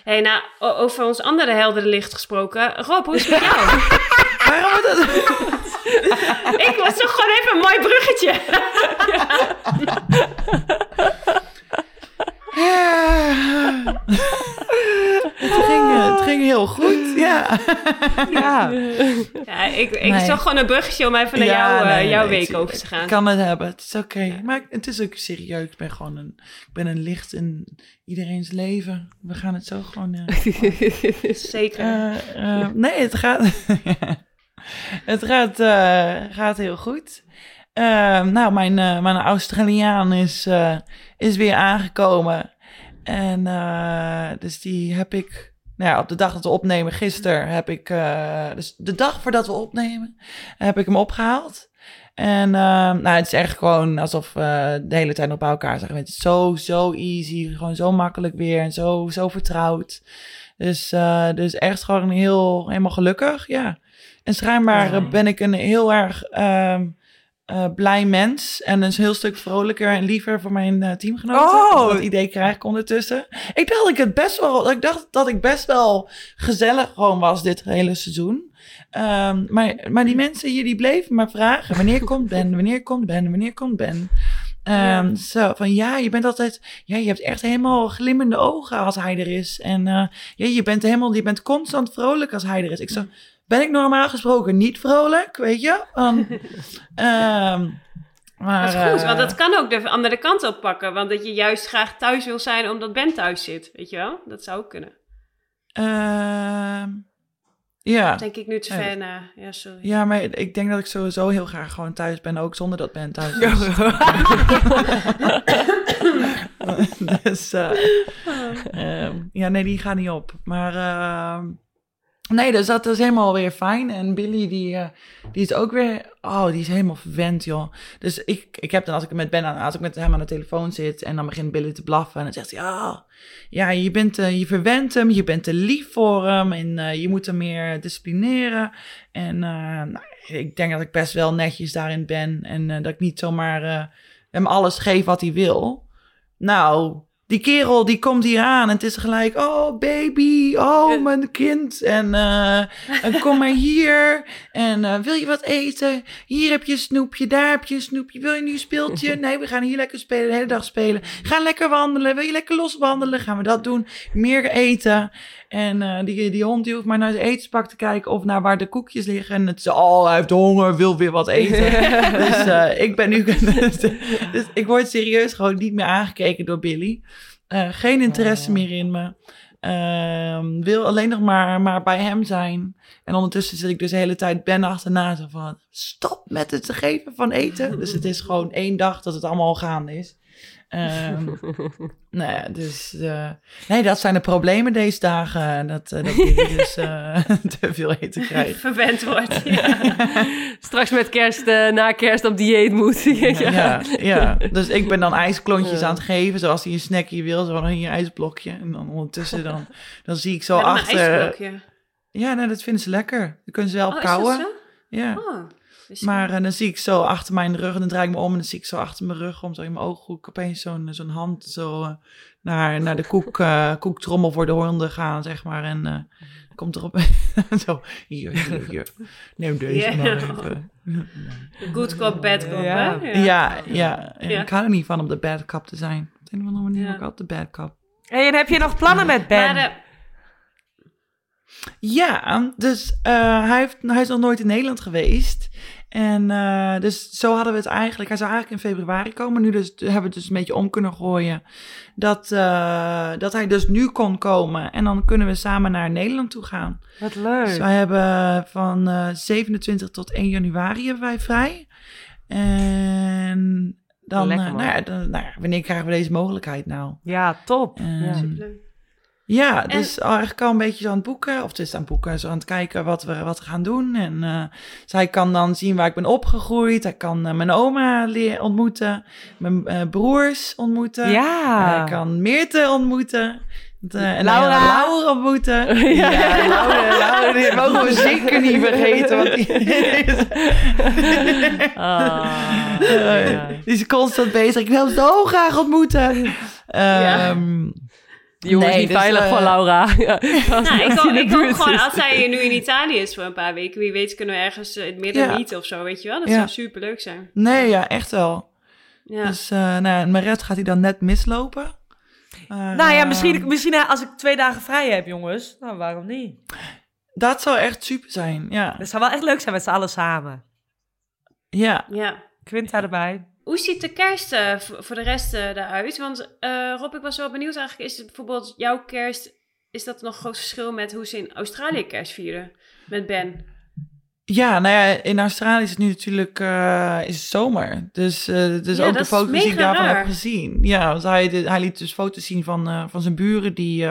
hey, nou, over ons andere heldere licht gesproken. Rob, hoe is het met jou? Waarom dat? ik was toch gewoon even een mooi bruggetje. Ja. het, ging, eh, het ging heel goed, ja. Ja. ja, ik, ik Nee. zag gewoon een bruggetje om even naar Ja, jou, eh, jouw nee, week over te gaan. Ik kan het hebben, het is oké. Maar het is ook serieus, ik ben gewoon een, ik ben een licht in iedereen's leven. We gaan het zo gewoon... eh, Zeker. Eh, eh, nee, het gaat, het gaat, eh, gaat heel goed. Eh, nou, mijn, eh, mijn Australiaan is, eh, is weer aangekomen. En dus die heb ik, nou ja, op de dag dat we opnemen, gisteren heb ik, dus de dag voordat we opnemen, heb ik hem opgehaald. En eh, nou, het is echt gewoon alsof we de hele tijd nog bij elkaar zijn. Het is zo, zo easy, gewoon zo makkelijk weer en zo, zo vertrouwd. Dus, dus echt gewoon heel, helemaal gelukkig, ja. En schijnbaar eh, ben ik een heel erg ehm, eh, blij mens. En een heel stuk vrolijker en liever voor mijn eh, teamgenoten. Oh. Dat idee krijg ik ondertussen. Ik dacht dat ik het best wel, ik dacht dat ik best wel gezellig gewoon was dit hele seizoen. Ehm, maar, maar die mensen hier die bleven maar vragen: wanneer komt Ben? Wanneer komt Ben? Wanneer komt Ben? Ehm, Zo van ja, je bent altijd, ja, je hebt echt helemaal glimmende ogen als hij er is. En eh, ja, je bent helemaal, je bent constant vrolijk als hij er is. Ik zo, ben ik normaal gesproken niet vrolijk, weet je? Um, ehm, maar, dat is goed, eh, want dat kan ook de andere kant op pakken. Want dat je juist graag thuis wil zijn omdat Ben thuis zit, weet je wel? Dat zou ook kunnen. ehm, ja. Denk ik nu te Ja. ver na. Ja, sorry. Ja, maar ik denk dat ik sowieso heel graag gewoon thuis ben, ook zonder dat Ben thuis is. dus, eh, ehm, ja, nee, die gaat niet op. Maar ehm, nee, dus dat is helemaal weer fijn. En Billy, die, eh, die is ook weer, oh, die is helemaal verwend, joh. Dus ik, ik heb dan, als ik met Ben aan, als ik met hem aan de telefoon zit en dan begint Billy te blaffen en dan zegt hij, ja, je bent, eh, je verwent hem, je bent te lief voor hem en eh, je moet hem meer disciplineren. En nou, ik denk dat ik best wel netjes daarin ben en dat ik niet zomaar hem alles geef wat hij wil. Nou, die kerel die komt hier aan en het is gelijk, oh baby, oh mijn kind. En, eh, en kom maar hier. En eh, wil je wat eten? Hier heb je een snoepje, daar heb je een snoepje. Wil je nu een speeltje? Nee, we gaan hier lekker spelen, de hele dag spelen. Ga lekker wandelen. Wil je lekker loswandelen? Gaan we dat doen. Meer eten. En eh, die, die hond die hoeft maar naar zijn etenspak te kijken of naar waar de koekjes liggen. En het is, oh, hij heeft honger, wil weer wat eten. dus eh, ik ben nu, dus ik word serieus gewoon niet meer aangekeken door Billy. Eh, geen interesse meer in me. Ehm, wil alleen nog maar, maar bij hem zijn. En ondertussen zit ik dus de hele tijd Ben achterna. Zo van, stop met het geven van eten. Dus het is gewoon één dag dat het allemaal al gaande is. Ehm, nou ja, dus... eh, nee, dat zijn de problemen deze dagen. Dat, eh dat Billy dus eh, te veel eten krijgt. Verwend wordt. Ja. Straks met kerst, eh, na kerst op dieet moet. ja. Ja, ja, dus ik ben dan ijsklontjes aan het geven, zoals hij een snackje wil, zo van hier een ijsblokje. En dan ondertussen dan, dan zie ik zo Met een achter. ijsblokje. Ja, nou, dat vinden ze lekker. Dan kunnen ze wel Oh, dat Ja. Oh. Maar eh, dan zie ik zo achter mijn rug en dan draai ik me om en dan zie ik zo achter mijn rug om zo in mijn ooghoek opeens zo'n zo'n hand zo eh, naar, naar de koek, eh, koektrommel voor de honden gaan, zeg maar. En eh, komt erop zo, hier, hier, hier. Neem deze Ja. maar even. Good cop, bad cop, Ja. hè? Ja, ja. Ik hou er niet van om de bad cop te zijn. Op de een of andere manier ik altijd de bad cop. Hey, en heb je nog plannen met Ben? Maar, eh, Ja, dus eh, hij, heeft, hij is nog nooit in Nederland geweest. En eh, dus zo hadden we het eigenlijk. Hij zou eigenlijk in februari komen. Nu dus, hebben we het dus een beetje om kunnen gooien. Dat, eh, dat hij dus nu kon komen. En dan kunnen we samen naar Nederland toe gaan. Wat leuk. Dus wij hebben van eh, 27 tot 1 januari hebben wij vrij. En dan, Lekker, nou ja, dan, nou ja, wanneer krijgen we deze mogelijkheid nou? Ja, top. Ja. Superleuk. Ja, dus eigenlijk al een beetje zo aan het boeken. Of het is aan het boeken, zo aan het kijken wat we, wat we gaan doen. En eh, dus kan dan zien waar ik ben opgegroeid. Hij kan eh, mijn oma leer ontmoeten. Mijn eh, broers ontmoeten. Ja. Hij kan Meerte ontmoeten. De, en Laura. Ontmoeten. Ja, Laura, Laura, die mogen we zeker niet vergeten. Want die, Ah, Eh, ja. die is constant bezig. Ik wil hem zo graag ontmoeten. Ehm, Die jongen is niet dus, veilig eh, van Laura. Ja, Nou, ik hoop, ik gewoon als hij nu in Italië is voor een paar weken. Wie weet kunnen we ergens eh, in het midden Ja. niet of zo, weet je wel. Dat Ja. zou super leuk zijn. nee, ja, echt wel. Ja. Dus uh, nou, ja, mijn rest gaat hij dan net mislopen. Eh, Nou ja, misschien, misschien als ik twee dagen vrij heb, jongens. Nou, waarom niet? Dat zou echt super zijn, ja. Dat zou wel echt leuk zijn met z'n allen samen. Ja, ja. Quinta erbij. Hoe ziet de kerst eh, voor, de rest eh, eruit? Want eh, Rob, ik was wel benieuwd eigenlijk. Is het bijvoorbeeld jouw kerst... Is dat nog een groot verschil met hoe ze in Australië kerst vieren? Met Ben. ja, nou ja, in Australië is het nu natuurlijk uh, is het zomer. Dus, uh, dus Ja, ook de foto's die ik daarvan raar. heb gezien. Ja, want hij, hij liet dus foto's zien van, van zijn buren die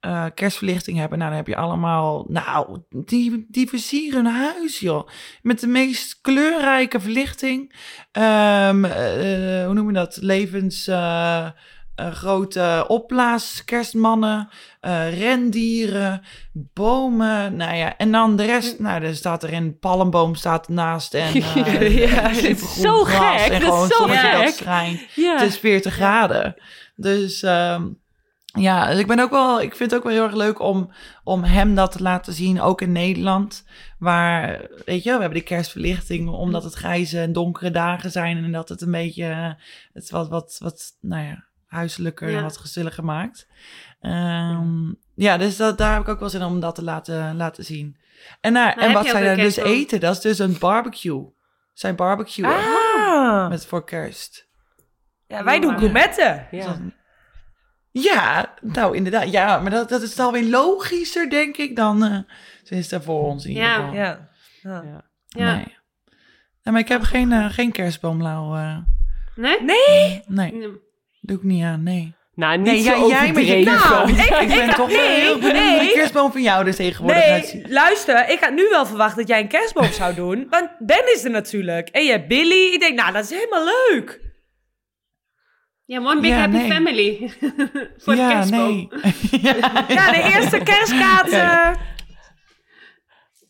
eh, eh, kerstverlichting hebben. Nou, dan heb je allemaal, nou, die, die versieren hun huis, joh. Met de meest kleurrijke verlichting. Ehm, eh, hoe noem je dat? Levens... eh, eh, grote opblaas, kerstmannen, eh, rendieren, bomen, nou ja, en dan de rest, nou, er staat er een palmboom staat ernaast en eh, Ja, supergroen zo gras gek, en dat is zo zonnetje dat gek. schijnt. Ja. Het is 40 graden. Dus ehm, ja, dus ik ben ook wel, ik vind het ook wel heel erg leuk om, om hem dat te laten zien, ook in Nederland. Waar, weet je, we hebben de kerstverlichting, omdat het grijze en donkere dagen zijn en dat het een beetje, eh, het wat, wat, wat, nou ja, huiselijker Ja. en wat gezelliger maakt. Ehm, ja, dus dat, daar heb ik ook wel zin om dat te laten, laten zien. En, nou, heb en wat zij daar dus eten, dat is dus een barbecue. Zijn barbecue Ah. met voor kerst. Ja, wij doen gourmetten. Ja. Ja, nou inderdaad. Ja, maar dat, dat is dan weer logischer, denk ik, dan eh ze is er voor ons in ieder Ja. geval. Ja. ja. Ja. Nee. Nee, maar ik heb geen, eh, geen kerstboom, Lau. eh. Nee? Nee, nee, Nee. doe ik niet aan, nee. Nou, niet Nee, zo ja, jij met je. Nou, ik, ben toch nee, heel benieuwd hoe de nee. kerstboom van jou er tegenwoordig nee, uitziet. luister, ik had nu wel verwacht dat jij een kerstboom zou doen. Want Ben is er natuurlijk. En je hebt Billy. Ik denk, nou, dat is helemaal leuk. Ja, one big Ja, happy nee. family. voor de ja, kerstboom. nee. ja, Ja, de eerste kerstkaarten. Ja.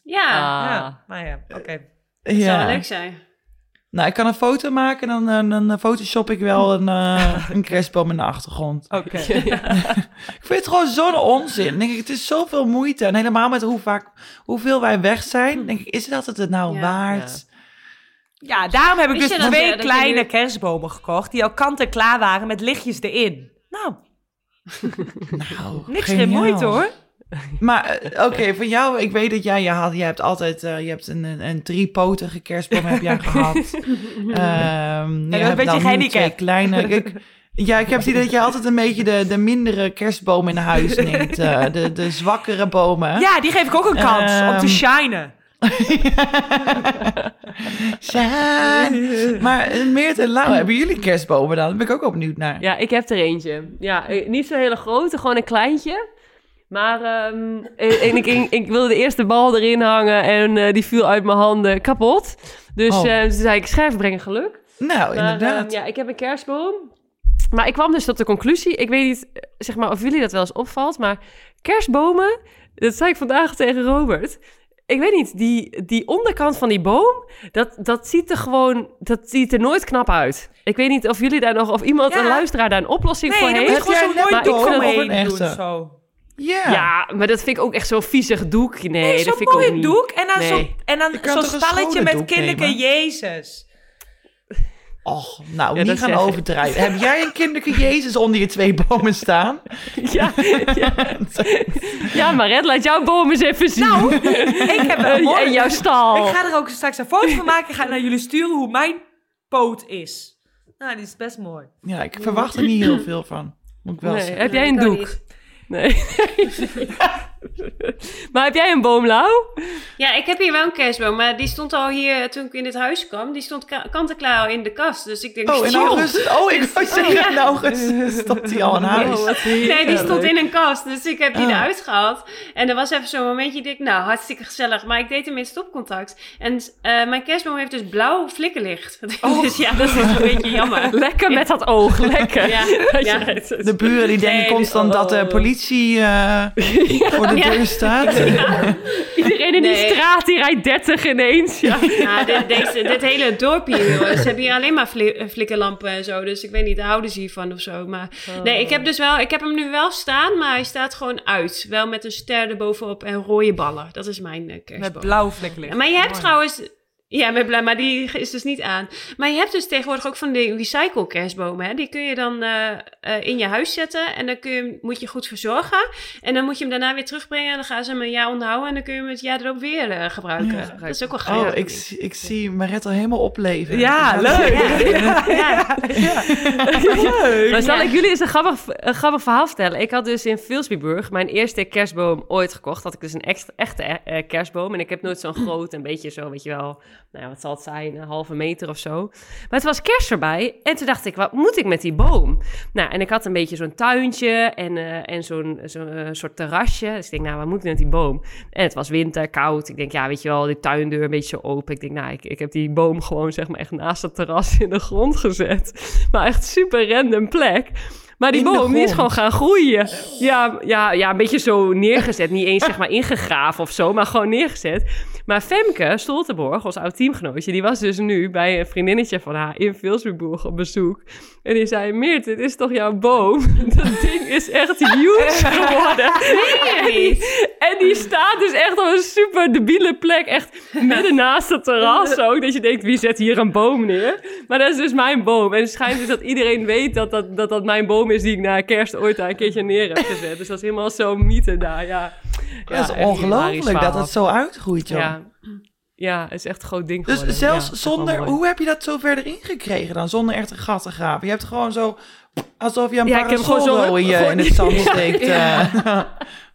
Ja, Ja, Ah. nou ja, oké. dat zou ja. wel leuk zijn. Nou, ik kan een foto maken en dan, dan, dan photoshop ik wel een, eh, een kerstboom in de achtergrond. Oké. Ik vind het gewoon zo'n onzin. Denk ik, het is zoveel moeite. En helemaal met hoe vaak, hoeveel wij weg zijn. Denk ik, is dat het het nou Ja. waard? Ja, daarom heb ik Wist dus dat twee dat kleine nu- kerstbomen gekocht. Die al kant-en-klaar waren met lichtjes erin. Nou, Nou, niks geniaal. geen moeite hoor. Maar eh, oké, van jou, ik weet dat jij, je, had, je hebt altijd, eh, je hebt een, een, een driepotige kerstboom heb jij gehad. Ehm je een hebt beetje gehandicap. kleine. Ik, ja, ik heb het idee dat je altijd een beetje de, de mindere kerstboom in huis neemt. eh, de, de zwakkere bomen. Ja, die geef ik ook een kans om te Ehm. shinen. Shine. Maar eh, Meert en Lau, hebben jullie kerstbomen dan? Daar ben ik ook wel benieuwd naar. Ja, ik heb er eentje. Ja, eh, niet zo'n hele grote, gewoon een kleintje. Maar ehm, eh, en ik, ik, ik wilde de eerste bal erin hangen en die viel uit mijn handen kapot. Dus Oh. toen zei ik, scherf brengen geluk. Nou, Maar, inderdaad. ehm, ja, ik heb een kerstboom. Maar ik kwam dus tot de conclusie, ik weet niet zeg maar, of jullie dat wel eens opvalt, maar kerstbomen, dat zei ik vandaag tegen Robert. Ik weet niet, die, die onderkant van die boom, dat, dat ziet er gewoon, dat ziet er nooit knap uit. Ik weet niet of jullie daar nog, of iemand, Ja. een luisteraar daar een oplossing Nee, voor heeft. moet je gewoon jij mooi omheen een doen. echte? Zo. ja. Ja, maar dat vind ik ook echt zo'n viezig doek. Nee, Nee, dat zo'n vind ik ook mooi niet. doek en dan Nee. zo'n en dan Je kan zo'n toch een stalletje schone met nemen? Jezus. Och, nou, Ja, niet gaan overdrijven. Heb jij een kinderke Jezus onder je twee bomen staan? Ja, ja. ja maar Red, laat jouw boom eens even zien. Nou, ik heb een mooi... en jouw stal. Ik ga er ook straks een foto van maken. Ik ga naar jullie sturen hoe mijn poot is. Nou, die is best mooi. Ja, ik verwacht er niet heel veel van. Moet ik wel Nee, zeggen. heb jij een doek? Nee. maar heb jij een boom, Lau? Ja, ik heb hier wel een kerstboom, maar die stond al hier toen ik in dit huis kwam. Die stond ka- kant-en-klaar al in de kast. Dus ik denk, Oh, in augustus. Oh, ik wou zeggen, in augustus stond hij al in huis. Nee, die stond in een kast, dus ik heb die Ah. eruit gehaald. En er was even zo'n momentje, ik nou, hartstikke gezellig. Maar ik deed hem in stopcontact. En eh, mijn kerstboom heeft dus blauw flikkerlicht. dus ja, dat is een beetje jammer. Lekker met dat oog, lekker. Ja, ja. De buren die denken Nee, constant dat de oh. politie eh, voor de Ja. deur staat. Iedereen in die straat die rijdt 30 ineens. Ja. Ja, dit, deze, dit hele dorpje, joh. Ze hebben hier alleen maar eh, flikkerlampen en zo. Dus ik weet niet, daar houden ze hiervan of zo. Maar nee, ik heb dus wel, ik heb hem nu wel staan, maar hij staat gewoon uit. Wel met een ster erbovenop en rode ballen. Dat is mijn eh, kerstboom. Met blauw vlekkenlicht. Maar je hebt Mooi. trouwens... Ja, met blauw, maar die is dus niet aan. Maar je hebt dus tegenwoordig ook van die recycle kerstbomen. Hè? Die kun je dan eh, eh, in je huis zetten. En dan kun je, hem- moet je goed verzorgen. En dan moet je hem daarna weer terugbrengen. En dan gaan ze hem een jaar onderhouden. En dan kun je hem het jaar erop weer eh, gebruiken. Ja. Dat is ook wel gaaf. Oh, ik, zie- ik zie Maret al helemaal opleven. Ja, leuk. ga- Ja. Maar zal Ja. ik jullie eens een grappig, een grappig verhaal vertellen? Ik had dus in Vilsbiburg mijn eerste kerstboom ooit gekocht. Had ik dus een extra, echte kerstboom. En ik heb nooit zo'n groot, een beetje zo, weet je wel... Nou ja, wat zal het zijn? Een halve meter of zo. Maar het was kerst erbij. En toen dacht ik, wat moet ik met die boom? Nou, en ik had een beetje zo'n tuintje en, eh, en zo'n zo'n, eh, soort terrasje. Dus ik denk, nou, wat moet ik met die boom? En het was winter, koud. Ik denk, ja, weet je wel, die tuindeur een beetje zo open. Ik denk, nou, ik, ik heb die boom gewoon, zeg maar, echt naast het terras in de grond gezet. Maar echt super random plek. Maar die boom die is gewoon gaan groeien. Ja, ja, ja, een beetje zo neergezet. Niet eens zeg maar ingegraven of zo, maar gewoon neergezet. Maar Femke Stoltenborg, ons oud teamgenootje, die was dus nu bij een vriendinnetje van haar in Vilsbiburg op bezoek. En die zei, Meert, dit is toch jouw boom? Dat ding is echt huge geworden. En die staat dus echt op een super debiele plek. Echt midden naast het terras ook. Dat je denkt, wie zet hier een boom neer? Maar dat is dus mijn boom. En het schijnt dus dat iedereen weet dat dat, dat, dat mijn boom is... die ik na kerst ooit daar een keertje neer heb gezet. Dus dat is helemaal zo'n mythe daar, ja. Ja, dat is ongelooflijk dat het zo uitgroeit, joh. Ja. ja, het is echt een groot ding Dus geworden. zelfs Ja, echt wel zonder... Hoe heb je dat zo verder ingekregen dan? Zonder echt een gat te graven? Je hebt gewoon zo... Alsof je een Ja, parasol in, je, gewoon- in het zand steekt. ja. eh.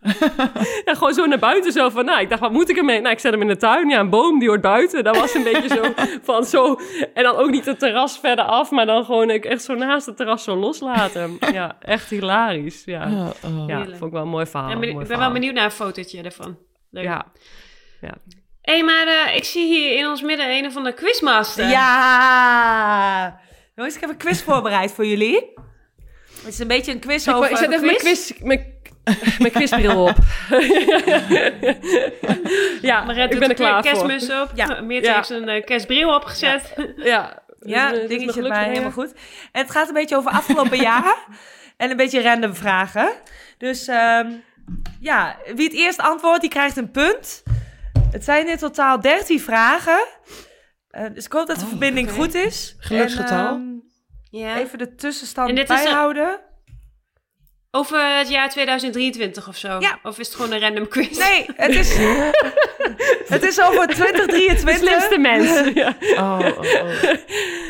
Ja, gewoon zo naar buiten zo van, nou, ik dacht, wat moet ik ermee? Nou, ik zet hem in de tuin. Ja, een boom, die hoort buiten. Dat was een beetje zo van zo... En dan ook niet het terras verder af, maar dan gewoon echt zo naast het terras zo loslaten. Ja, echt hilarisch. Ja, Oh, oh. ja Heerlijk. vond ik wel een mooi verhaal. Ja, ben- ik ben wel benieuwd naar een fotootje ervan. Leuk. Ja, Hé, hey, maar eh, ik zie hier in ons midden een of andere quizmaster. Ja! Jongens, ik heb een quiz voorbereid voor jullie. Het is een beetje een quiz over... ik zet even mijn quiz... Mijn, mijn quizbril op. ja, Maret ik ben er klaar voor. kerstmus op. Ja. Meertje Ja. heeft zijn eh, kerstbril opgezet. Ja, Ja, Dus, eh, dus dingetje erbij, helemaal goed. En het gaat een beetje over afgelopen jaar. En een beetje random vragen. Dus ehm, ja, wie het eerst antwoordt, die krijgt een punt. Het zijn in totaal 13 vragen. Eh, dus ik hoop dat de Oh, verbinding goed is. Geluksgetal? En, Ja. even de tussenstand bijhouden. Over het jaar 2023 of zo. Ja. Of is het gewoon een random quiz? Nee, het is, het is over De 2023. slimste mens. Ja. Oh, oh, oh.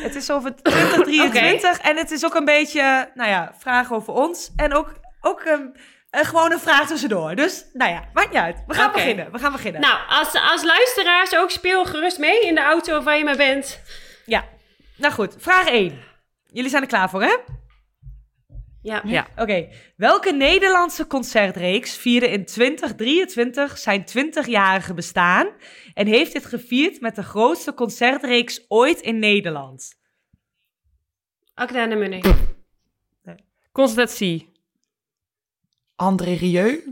Het is over 2023 en het is ook een beetje, nou ja, vragen over ons. En ook, ook een, een gewone vraag tussendoor. Dus, nou ja, maakt niet uit. We gaan beginnen. We gaan beginnen. Nou, als, als luisteraars ook speel gerust mee in de auto of waar je maar bent. Ja, nou goed. Vraag 1. Jullie zijn er klaar voor, hè? Ja. Ja. Oké. Welke Nederlandse concertreeks vierde in 2023 zijn 20-jarige bestaan en heeft dit gevierd met de grootste concertreeks ooit in Nederland? Akda en de Munnik. Constatatie. André Rieu?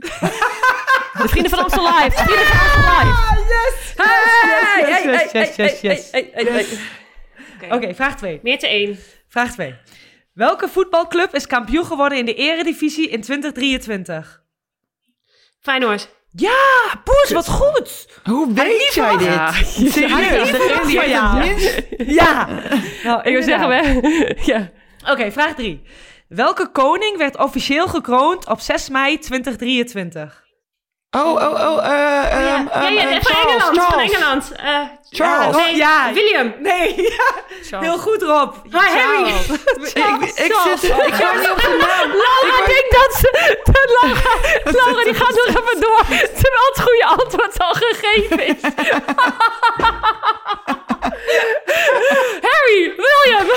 De vrienden van Amstel Live. De vrienden van Amstel Live. Yes! Hey, yes, hey, yes, hey, yes, hey, yes, yes. hey. Oké, vraag 2. Meer te één. Vraag 2. Welke voetbalclub is kampioen geworden in de eredivisie in 2023? Feyenoord. Ja, Poes, wat goed. Hoe weet jij dit? Ja, Serieus? het minst- Ja. Nou, Ik wil zeggen, we, ja. Oké, vraag 3. Welke koning werd officieel gekroond op 6 mei 2023? Oh, oh, oh, eh, ehm, ja, ja, eh, van Charles, Engeland. Van Charles. Engeland. Eh, Charles. nee, Ja. William. Nee, ja. heel goed Rob. Hi, Harry. Ik, ik zit, ik ga niet op de naam. Laura denkt dat ze... Dat Laura, Laura die gaat nog even door, terwijl het goede antwoord al gegeven is. Harry, William.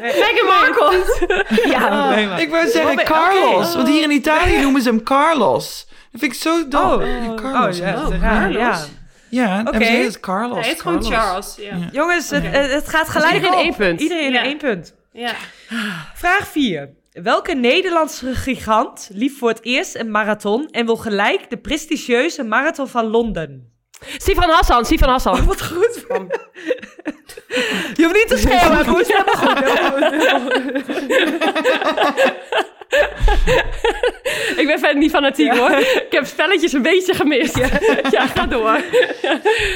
Meghan Markle. Ja, nee, maar. Ik wou zeggen Robin, Carlos, want hier in Italië noemen ze hem Carlos. Dat vind ik zo dom. Oh, Ja, Carlos. Oh, ja, ja. dat is raar, ja. Ja, Oké. en ze heet Carlos. Hij heet gewoon Carlos. Charles. Ja. Ja. Jongens, het, het het gaat gelijk iedereen op. één punt. Iedereen Ja. één punt. Ja. Vraag 4. Welke Nederlandse gigant liep voor het eerst een marathon en wil gelijk de prestigieuze marathon van Londen? Sifan Hassan, Sifan Hassan. Wat goed. Je hoeft niet te schreeuwen, Poes. Helemaal goed. helemaal goed. Ik ben verder niet fanatiek hoor. Ik heb spelletjes een beetje gemist. Ja, ga door.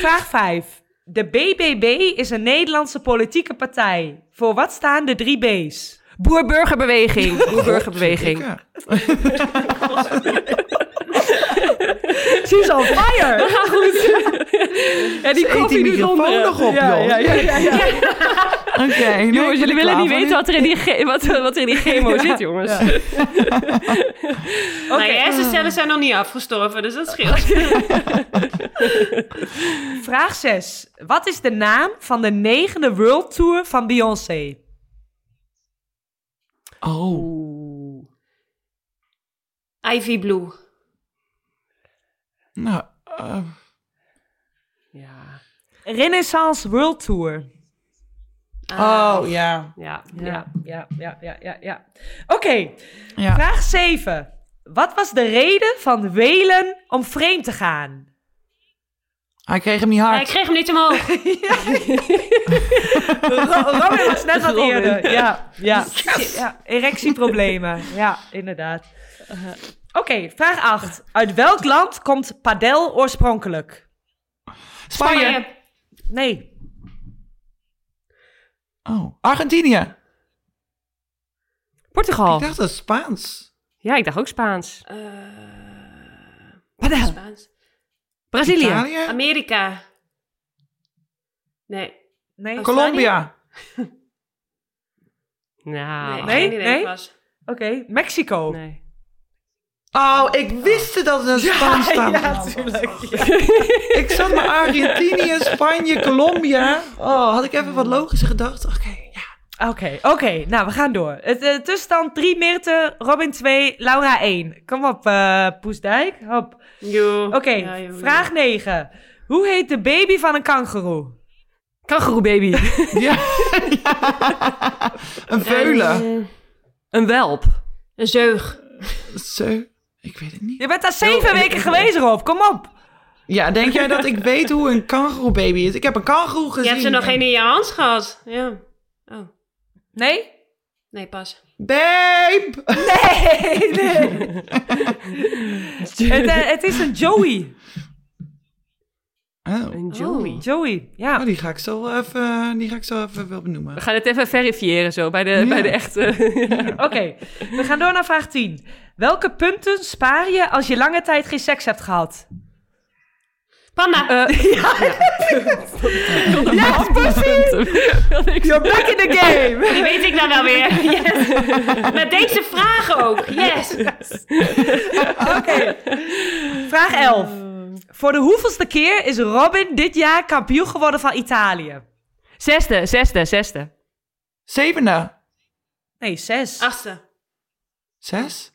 Vraag 5. De BBB is een Nederlandse politieke partij. Voor wat staan de drie B's? Boer-burgerbeweging. Boer-burgerbeweging. She's on fire. Ga goed. Ja, die Ze eet die koffie doet microfoon onder. nog op, Ja, joh. ja, ja, ja, ja. Oké, Jongens, jullie willen niet weten wat er in die, ge- wat, wat er in die chemo zit, jongens. Ja. Nou, je hersencellen zijn nog niet afgestorven, dus dat scheelt. Vraag 6. Wat is de naam van de negende World Tour van Beyoncé? Oh, Ivy Blue. Nou, eh, Ja. Renaissance World Tour. oh ja. Ja, Ja, ja, ja, ja, ja. ja. Oké, ja. vraag 7. Wat was de reden van Welen om vreemd te gaan? Hij kreeg hem niet hard. ik kreeg hem niet omhoog. Ro- Robin was net wat eerder. Ja, ja. ja. Erectieproblemen. Ja, inderdaad. Oké, vraag 8. Uit welk land komt padel oorspronkelijk? Spanje. Nee. Oh, Argentinië. Portugal. Ik dacht dat het Spaans. Ja, ik dacht ook Spaans. Eh, Padel. Spaans. Brazilië. Italië. Amerika. Nee. Nee. Col- Colombia. Nou, Nee, Nee? Nee? was. Oké, Mexico. nee. Oh, ik wist dat het een Spaans staat. natuurlijk. Ik zat maar Argentinië, Spanje, Colombia. Oh, had ik even wat logischer gedacht. Oké, ja. Oké, oké. Nou, we gaan door. Het eh, tussenstand 3 Meerte, Robin 2, Laura 1. Kom op, eh Poesdijk. Hop. Oké, Ja, vraag 9. Hoe heet de baby van een kangoeroe? Kangaroo baby. ja. Een veulen. Een, Een welp. een zeug. Zo. Ik weet het niet. Je bent daar zeven Oh, weken ik- geweest, Rob. Kom op. Ja, denk jij dat ik weet hoe een kangoeroebaby is? Ik heb een kangoeroe gezien. Je hebt er nog en- geen in je hand gehad. Ja. Oh. Nee? Nee, pas. Babe! Nee, nee. het, eh, het is een Joey. Oh. Een Joey. Joey, ja. Oh, die ga ik zo even, die ga ik zo even wel benoemen. We gaan het even verifiëren zo, bij de, Ja. bij de echte... Oké, we gaan door naar vraag 10. Welke punten spaar je als je lange tijd geen seks hebt gehad? Panda. Eh, Yes, pussy! You're back in the game! Die weet ik nou wel weer. Yes. Met deze vragen ook. Yes. Oké. Vraag 11. Voor de hoeveelste keer is Robin dit jaar kampioen geworden van Italië? Zesde, zesde, zesde. Zevende. Nee, zes. Achtste. Zes?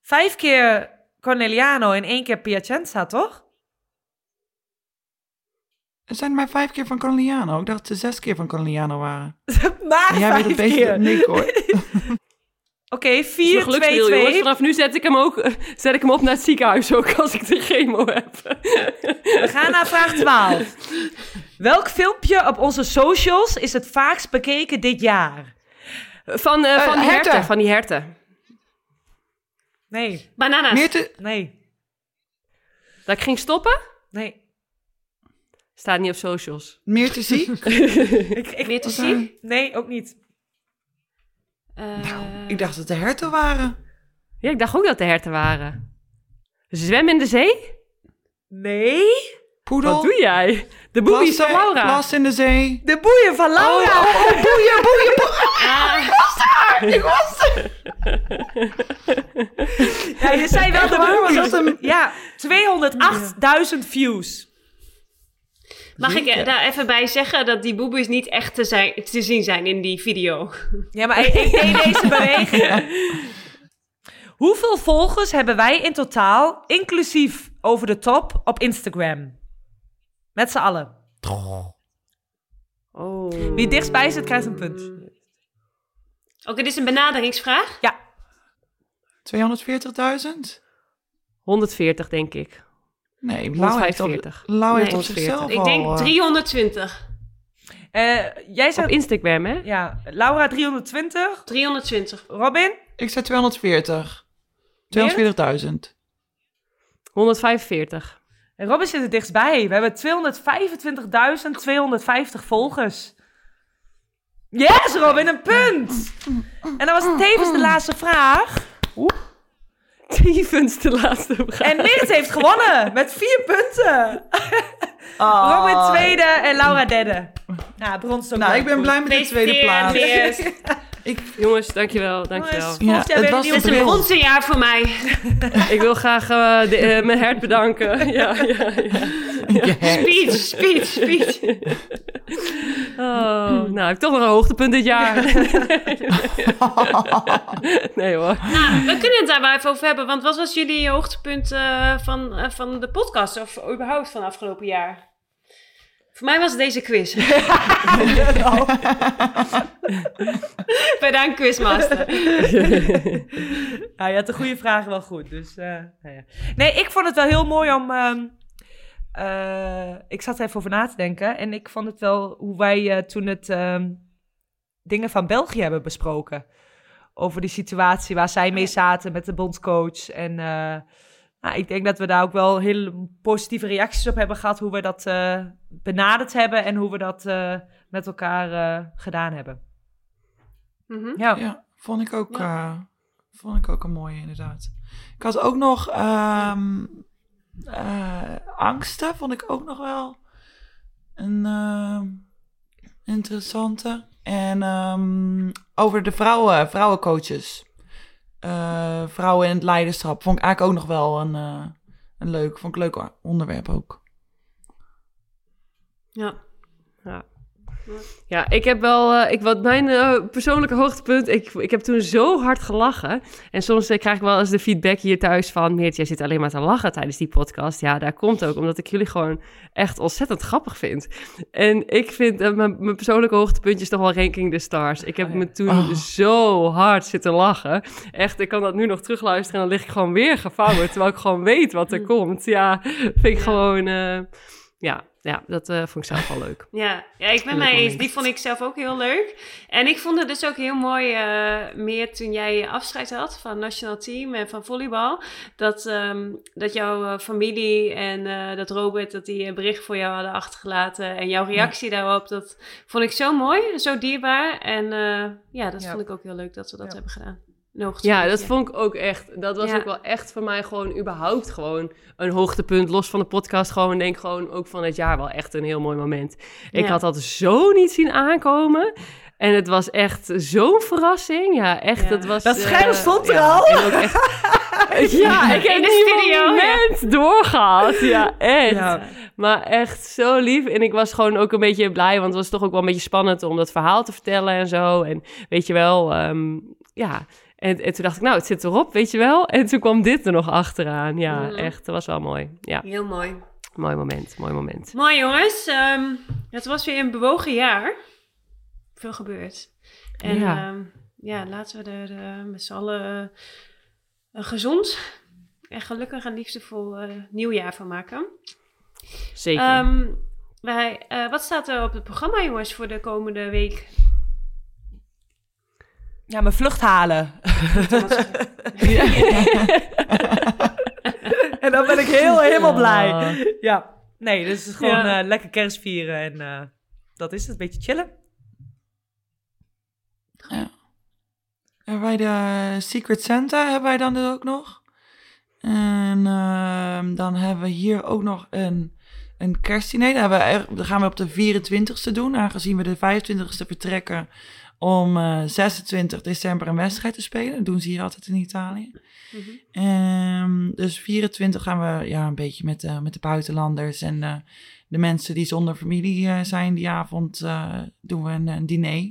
Vijf keer Corneliano en één keer Piacenza, toch? Er zijn maar vijf keer van Corneliano. Ik dacht dat ze zes keer van Corneliano waren. maar En jij weet het beter keer. dan ik hoor. Oké, Het is 4, een 2, geluksspel, jongens. 2. Vanaf nu zet ik hem ook zet ik hem op naar het ziekenhuis ook als ik de chemo heb. We gaan naar vraag 12. Welk filmpje op onze socials is het vaakst bekeken dit jaar? Van, eh, van die herten. herten. Van die herten. Nee, Bananas. Meerte, nee, Dat ik ging stoppen? nee. Staat niet op socials. Meerte ziek? Ik, ik, Meer te zien? nee, ook niet. Eh, Ik dacht dat de herten waren. Ja, ik dacht ook dat de herten waren. Zwem in de zee? Nee. Poedel? Wat doe jij? De boebies van Laura. Plas in de zee. De boeien van Laura. Oh, oh, boeien, boeien, boeien. ah, Ik was er. Ja, je zei wel de was boeien. een- Ja, 208.000 views. Mag ik er daar even bij zeggen dat die boeboes niet echt te, zijn, te zien zijn in die video? Ja, maar ik, ik deed deze beweging. Hoeveel volgers hebben wij in totaal, inclusief over de top, op Instagram? Met z'n allen. Oh. Wie het dichtstbij zit, krijgt een punt. Oké, dit is een benaderingsvraag. Ja, 240.000? 140, denk ik. Nee, Lau heeft op, 145. Lau heeft Nee, op zichzelf Ik al... denk eh, 320. Eh, jij Op zei... Instagram, hè? Ja, Laura 320. 320. Robin? Ik zei 240. 240.000. 145. En Robin zit er dichtstbij. We hebben 225.250 volgers. Yes, Robin, een punt! En dat was tevens de laatste vraag. Tevens de laatste vraag. En Meert heeft gewonnen met vier punten. Ah. Robin tweede en Laura derde. Nou, brons is ook Nou, ik ben goed. blij met de tweede plaats. Meert. Jongens, dankjewel, dankjewel. Jongens, Ja, het was een Het bronzen jaar voor mij. Ik wil graag eh, de- eh, mijn hert bedanken. ja, ja, ja. Ja. Speech, speech, speech. Oh, nou, heb ik toch nog een hoogtepunt dit jaar. nee hoor. Nou, we kunnen het daar wel even over hebben. Want wat was jullie hoogtepunt eh, van, van de podcast? Of überhaupt van afgelopen jaar? Voor mij was het deze quiz. Bedankt, quizmaster. Nou, je had de goede vragen wel goed. Dus, eh, nou ja. Nee, ik vond het wel heel mooi om. ehm, eh, ik zat er even over na te denken. En ik vond het wel hoe wij eh, toen het ehm, dingen van België hebben besproken. Over die situatie waar zij mee zaten met de bondscoach. En nou, ik denk dat we daar ook wel heel positieve reacties op hebben gehad. Hoe we dat eh, benaderd hebben en hoe we dat eh, met elkaar eh, gedaan hebben. Mhm. Ja. Ja, vond ik ook, eh, vond ik ook een mooie inderdaad. Ik had ook nog ehm, eh, angsten, vond ik ook nog wel een ehm, interessante. En ehm, over de vrouwen, vrouwencoaches. Eh, vrouwen in het leiderschap vond ik eigenlijk ook nog wel een, eh, een leuk, vond ik leuk onderwerp ook. Ja. Ja, ik heb wel, eh, ik, wat mijn eh, persoonlijke hoogtepunt, ik, ik heb toen zo hard gelachen. En soms eh, krijg ik wel eens de feedback hier thuis van, Meert, jij zit alleen maar te lachen tijdens die podcast. Ja, daar komt ook, omdat ik jullie gewoon echt ontzettend grappig vind. En ik vind, mijn, mijn persoonlijke hoogtepuntje is toch wel Ranking the Stars. Ik heb Oh ja. me toen Oh. zo hard zitten lachen. Echt, ik kan dat nu nog terugluisteren en dan lig ik gewoon weer gevangen, terwijl ik gewoon weet wat er komt. Ja, vind ik Ja. gewoon, ja, ja, dat eh, vond ik zelf wel leuk. Ja, ja, ik ben mij eens. Die vond ik zelf ook heel leuk. En ik vond het dus ook heel mooi, eh, meer toen jij afscheid had van nationaal team en van volleybal. Dat, ehm, dat jouw eh, familie en dat Robert, dat die een bericht voor jou hadden achtergelaten. En jouw reactie daarop, dat vond ik zo mooi, zo dierbaar. En ja, dat Ja. vond ik ook heel leuk dat we dat Ja. hebben gedaan. Ja, dat vond ik ook echt. Dat was Ja. ook wel echt voor mij gewoon überhaupt gewoon een hoogtepunt. Los van de podcast gewoon. Ik denk gewoon ook van het jaar wel echt een heel mooi moment. Ik Ja. had dat zo niet zien aankomen. En het was echt zo'n verrassing. Ja, echt. Ja. Het was, Dat scherm eh, stond er ja, al. en ook echt- ja, ik heb In de die studio, moment doorgehad. Ja, echt. Ja. Maar echt zo lief. En ik was gewoon ook een beetje blij, want het was toch ook wel een beetje spannend om dat verhaal te vertellen en zo. En weet je wel, ehm, ja. En, en toen dacht ik, nou, het zit erop, weet je wel. En toen kwam dit er nog achteraan. Ja, Mhm. echt. Dat was wel mooi. Ja, Heel mooi. mooi moment, mooi moment. Mooi jongens. Ehm, het was weer een bewogen jaar. Veel gebeurd. En Ja. ja, ja laten we er eh, met z'n allen eh, gezond en gelukkig en liefdevol eh, nieuwjaar van maken. Zeker. Ehm, wij, wat staat er op het programma jongens voor de komende week? Ja, mijn vlucht halen. en dan ben ik heel, helemaal blij. Ja, nee, dus het is gewoon Ja. eh, lekker kerst vieren en eh, dat is het. Een beetje chillen. En bij de Secret Santa hebben wij dan dus ook nog. En ehm, dan hebben we hier ook nog een, een kerstdiner. Dat, hebben we, dat gaan we op de 24ste doen, aangezien we de 25ste vertrekken om eh, 26 december een wedstrijd te spelen. Dat doen ze hier altijd in Italië. Ehm, dus 24 gaan we ja, een beetje met, de met de buitenlanders en eh, de mensen die zonder familie eh, zijn die avond eh, doen we een, een diner.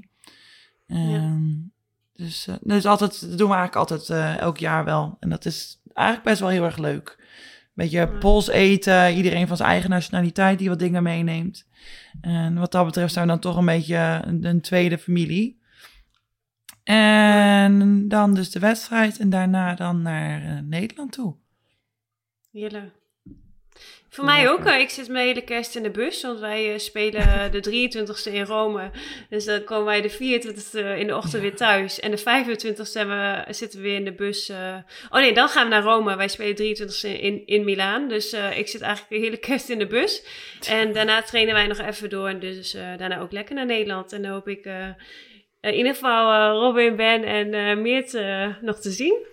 Ehm, Dus, eh, dus altijd, dat doen we eigenlijk altijd eh, elk jaar wel. En dat is eigenlijk best wel heel erg leuk. Beetje pols eten, iedereen van zijn eigen nationaliteit die wat dingen meeneemt. En wat dat betreft zijn we dan toch een beetje een, een tweede familie. En dan dus de wedstrijd en daarna dan naar eh, Nederland toe. Heerlijk. Voor mij ook. eh, Ik zit mijn hele kerst in de bus, want wij eh, spelen de 23e in Rome. Dus dan komen wij de 24e in de ochtend weer thuis. En de 25e zijn we, zitten we weer in de bus. Oh nee, dan gaan we naar Rome. Wij spelen de 23e in, in Milaan. Dus ik zit eigenlijk de hele kerst in de bus. En daarna trainen wij nog even door. En dus daarna ook lekker naar Nederland. En dan hoop ik in ieder geval eh, Robin, Ben en eh Meert eh, nog te zien.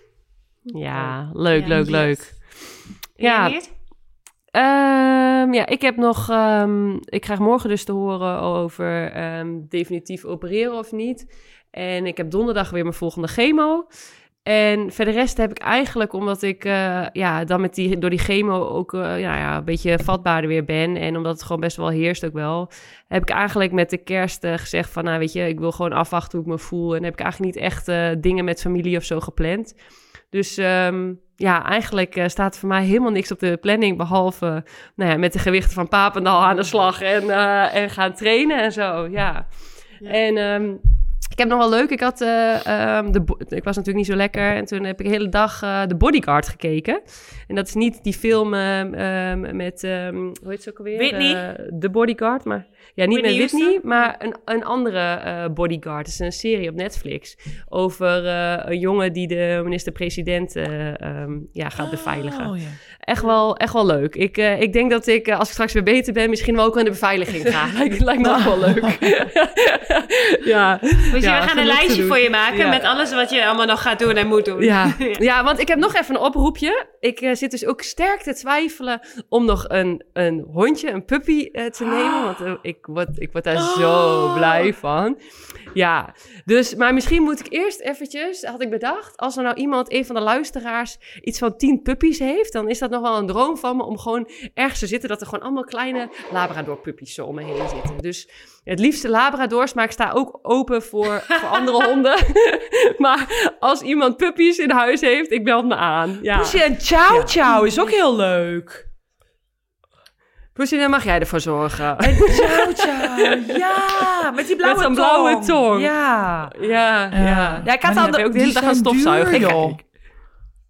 Ja, leuk, Ja, leuk, leuk. Ja, Ja, Meert? Ehm, ja, ik heb nog. ehm, ik krijg morgen dus te horen over ehm, definitief opereren of niet. En ik heb donderdag weer mijn volgende chemo. En verder rest heb ik eigenlijk, omdat ik eh, ja, dan met die, door die chemo ook eh, ja, ja, een beetje vatbaarder weer ben. En omdat het gewoon best wel heerst ook wel. Heb ik eigenlijk met de kerst eh, gezegd van, nou weet je, ik wil gewoon afwachten hoe ik me voel. En heb ik eigenlijk niet echt dingen met familie of zo gepland. Dus ehm, ja, eigenlijk staat er voor mij helemaal niks op de planning. Behalve nou ja, met de gewichten van Papendal aan de slag en, en gaan trainen en zo. Ja. Ja. En ehm, ik heb nog wel leuk. Ik, had, eh, ehm, de, ik was natuurlijk niet zo lekker. En toen heb ik de hele dag eh The Bodyguard gekeken. En dat is niet die film ehm, ehm, met, ehm, hoe heet ze ook alweer? Whitney? Eh, The Bodyguard, maar... Ja, niet Whitney met Whitney, Houston? maar een, een andere eh, bodyguard. Het is een serie op Netflix over eh, een jongen die de minister-president eh, ehm, ja, gaat beveiligen. Oh, ja. Echt, wel, echt wel leuk. Ik, eh, ik denk dat ik, eh, als ik straks weer beter ben, misschien wel ook aan de beveiliging ga. lijkt, lijkt me ook wel leuk. ja. Dus Ja, we gaan een lijstje voor je maken Ja. met alles wat je allemaal nog gaat doen en moet doen. Ja. ja, want ik heb nog even een oproepje. Ik eh, zit dus ook sterk te twijfelen om nog een, een hondje, een puppy eh, te nemen. Want eh, ik, word, ik word daar zo blij van. Ja, dus, maar misschien moet ik eerst eventjes, had ik bedacht, als er nou iemand, een van de luisteraars, iets van tien puppies heeft, dan is dat nog wel een droom van me om gewoon ergens te zitten dat er gewoon allemaal kleine Labrador puppies zo om me heen zitten. Dus het liefste Labradors, maar ik sta ook open voor, voor andere honden. maar als iemand puppies in huis heeft, ik bel me aan. Ja. En Ciao Ciao is ook heel leuk. Poesie, dan mag jij ervoor zorgen. En Ciao Ciao, ja. Met die blauwe Met tong. blauwe tong. Ja. Ja, Ja. ja. Ja, ik had al je ook de hele dag aan stofzuigen. duur.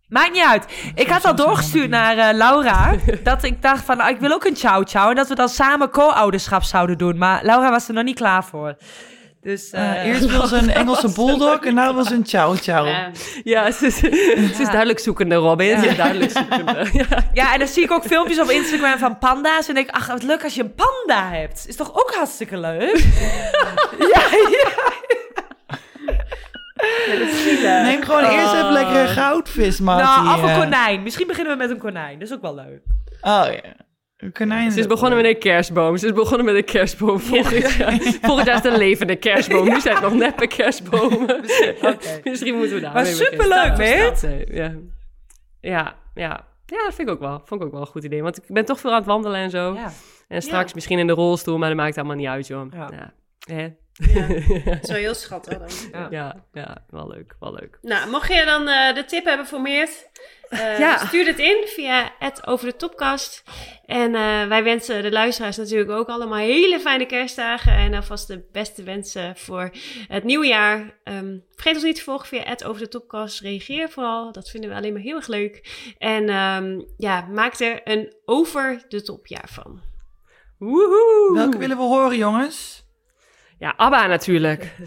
Maakt niet uit. Ik had al doorgestuurd naar eh, Laura. dat ik dacht van, nou, ik wil ook een Ciao Ciao. En dat we dan samen co-ouderschap zouden doen. Maar Laura was er nog niet klaar voor. Dus Eh, eh, eerst wil ze een Engelse bulldog en nu wil ze een chow chow. Ja. Ja, ze is, ze is duidelijk zoekende, Robin. Ze is duidelijk zoekende. Ja. Ja, en dan zie ik ook filmpjes op Instagram van panda's. En denk ik, ach, wat leuk als je een panda hebt. Is toch ook hartstikke leuk? ja, ja. Neem gewoon eerst even lekker een goudvis, man. Nou, of een konijn. Misschien beginnen we met een konijn. Dat is ook wel leuk. Oh ja. Ze is begonnen met een kerstboom. Ze is begonnen met een kerstboom. Volgend jaar, volgend jaar is het een levende kerstboom. Nu zijn het nog neppe kerstbomen. Oké. Misschien moeten we daar Maar superleuk. Nee, Ja. ja, ja. Ja, dat vind ik ook wel. Vond ik ook wel een goed idee. Want ik ben toch veel aan het wandelen en zo. Ja. En straks misschien in de rolstoel, maar dat maakt allemaal niet uit, joh. Ja. Ja. Hè? Ja. Dat is wel heel schattig dan. Ja. Ja, ja, wel leuk, wel leuk. Nou, mocht je dan eh, de tip hebben voor Meert, eh, Ja. stuur het in via het over de topkast. En eh, wij wensen de luisteraars natuurlijk ook allemaal hele fijne kerstdagen. En alvast de beste wensen voor het nieuwe jaar. Ehm, vergeet ons niet te volgen via het over de topkast. Reageer vooral, dat vinden we alleen maar heel erg leuk. En ehm, ja, maak er een over de topjaar van. Woehoe! Welke willen we horen, jongens? Ja, ABBA natuurlijk.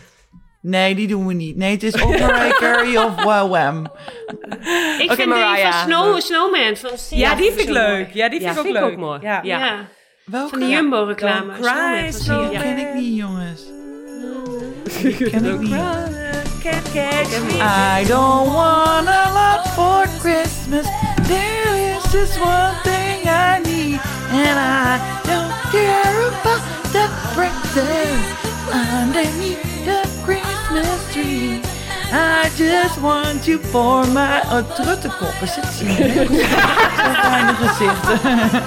Nee, die doen we niet. Nee, het is Mariah Carey of Wham. Ik vind die Mariah. van Snow, Snowman van Sia Ja, die vind ik leuk. mooi. Ja, die vind Ja, ik ook vind ik leuk. ook mooi. Ja. Ja. Ja, Welke? van de Jumbo-reclame. Die ken ik niet, jongens. Die ken ik niet. I don't want a lot for Christmas. There is just one thing I need, and I don't care about the presents underneath the Christmas tree. I just want you for my... Oh, ze hier. Zo'n fijne gezichten.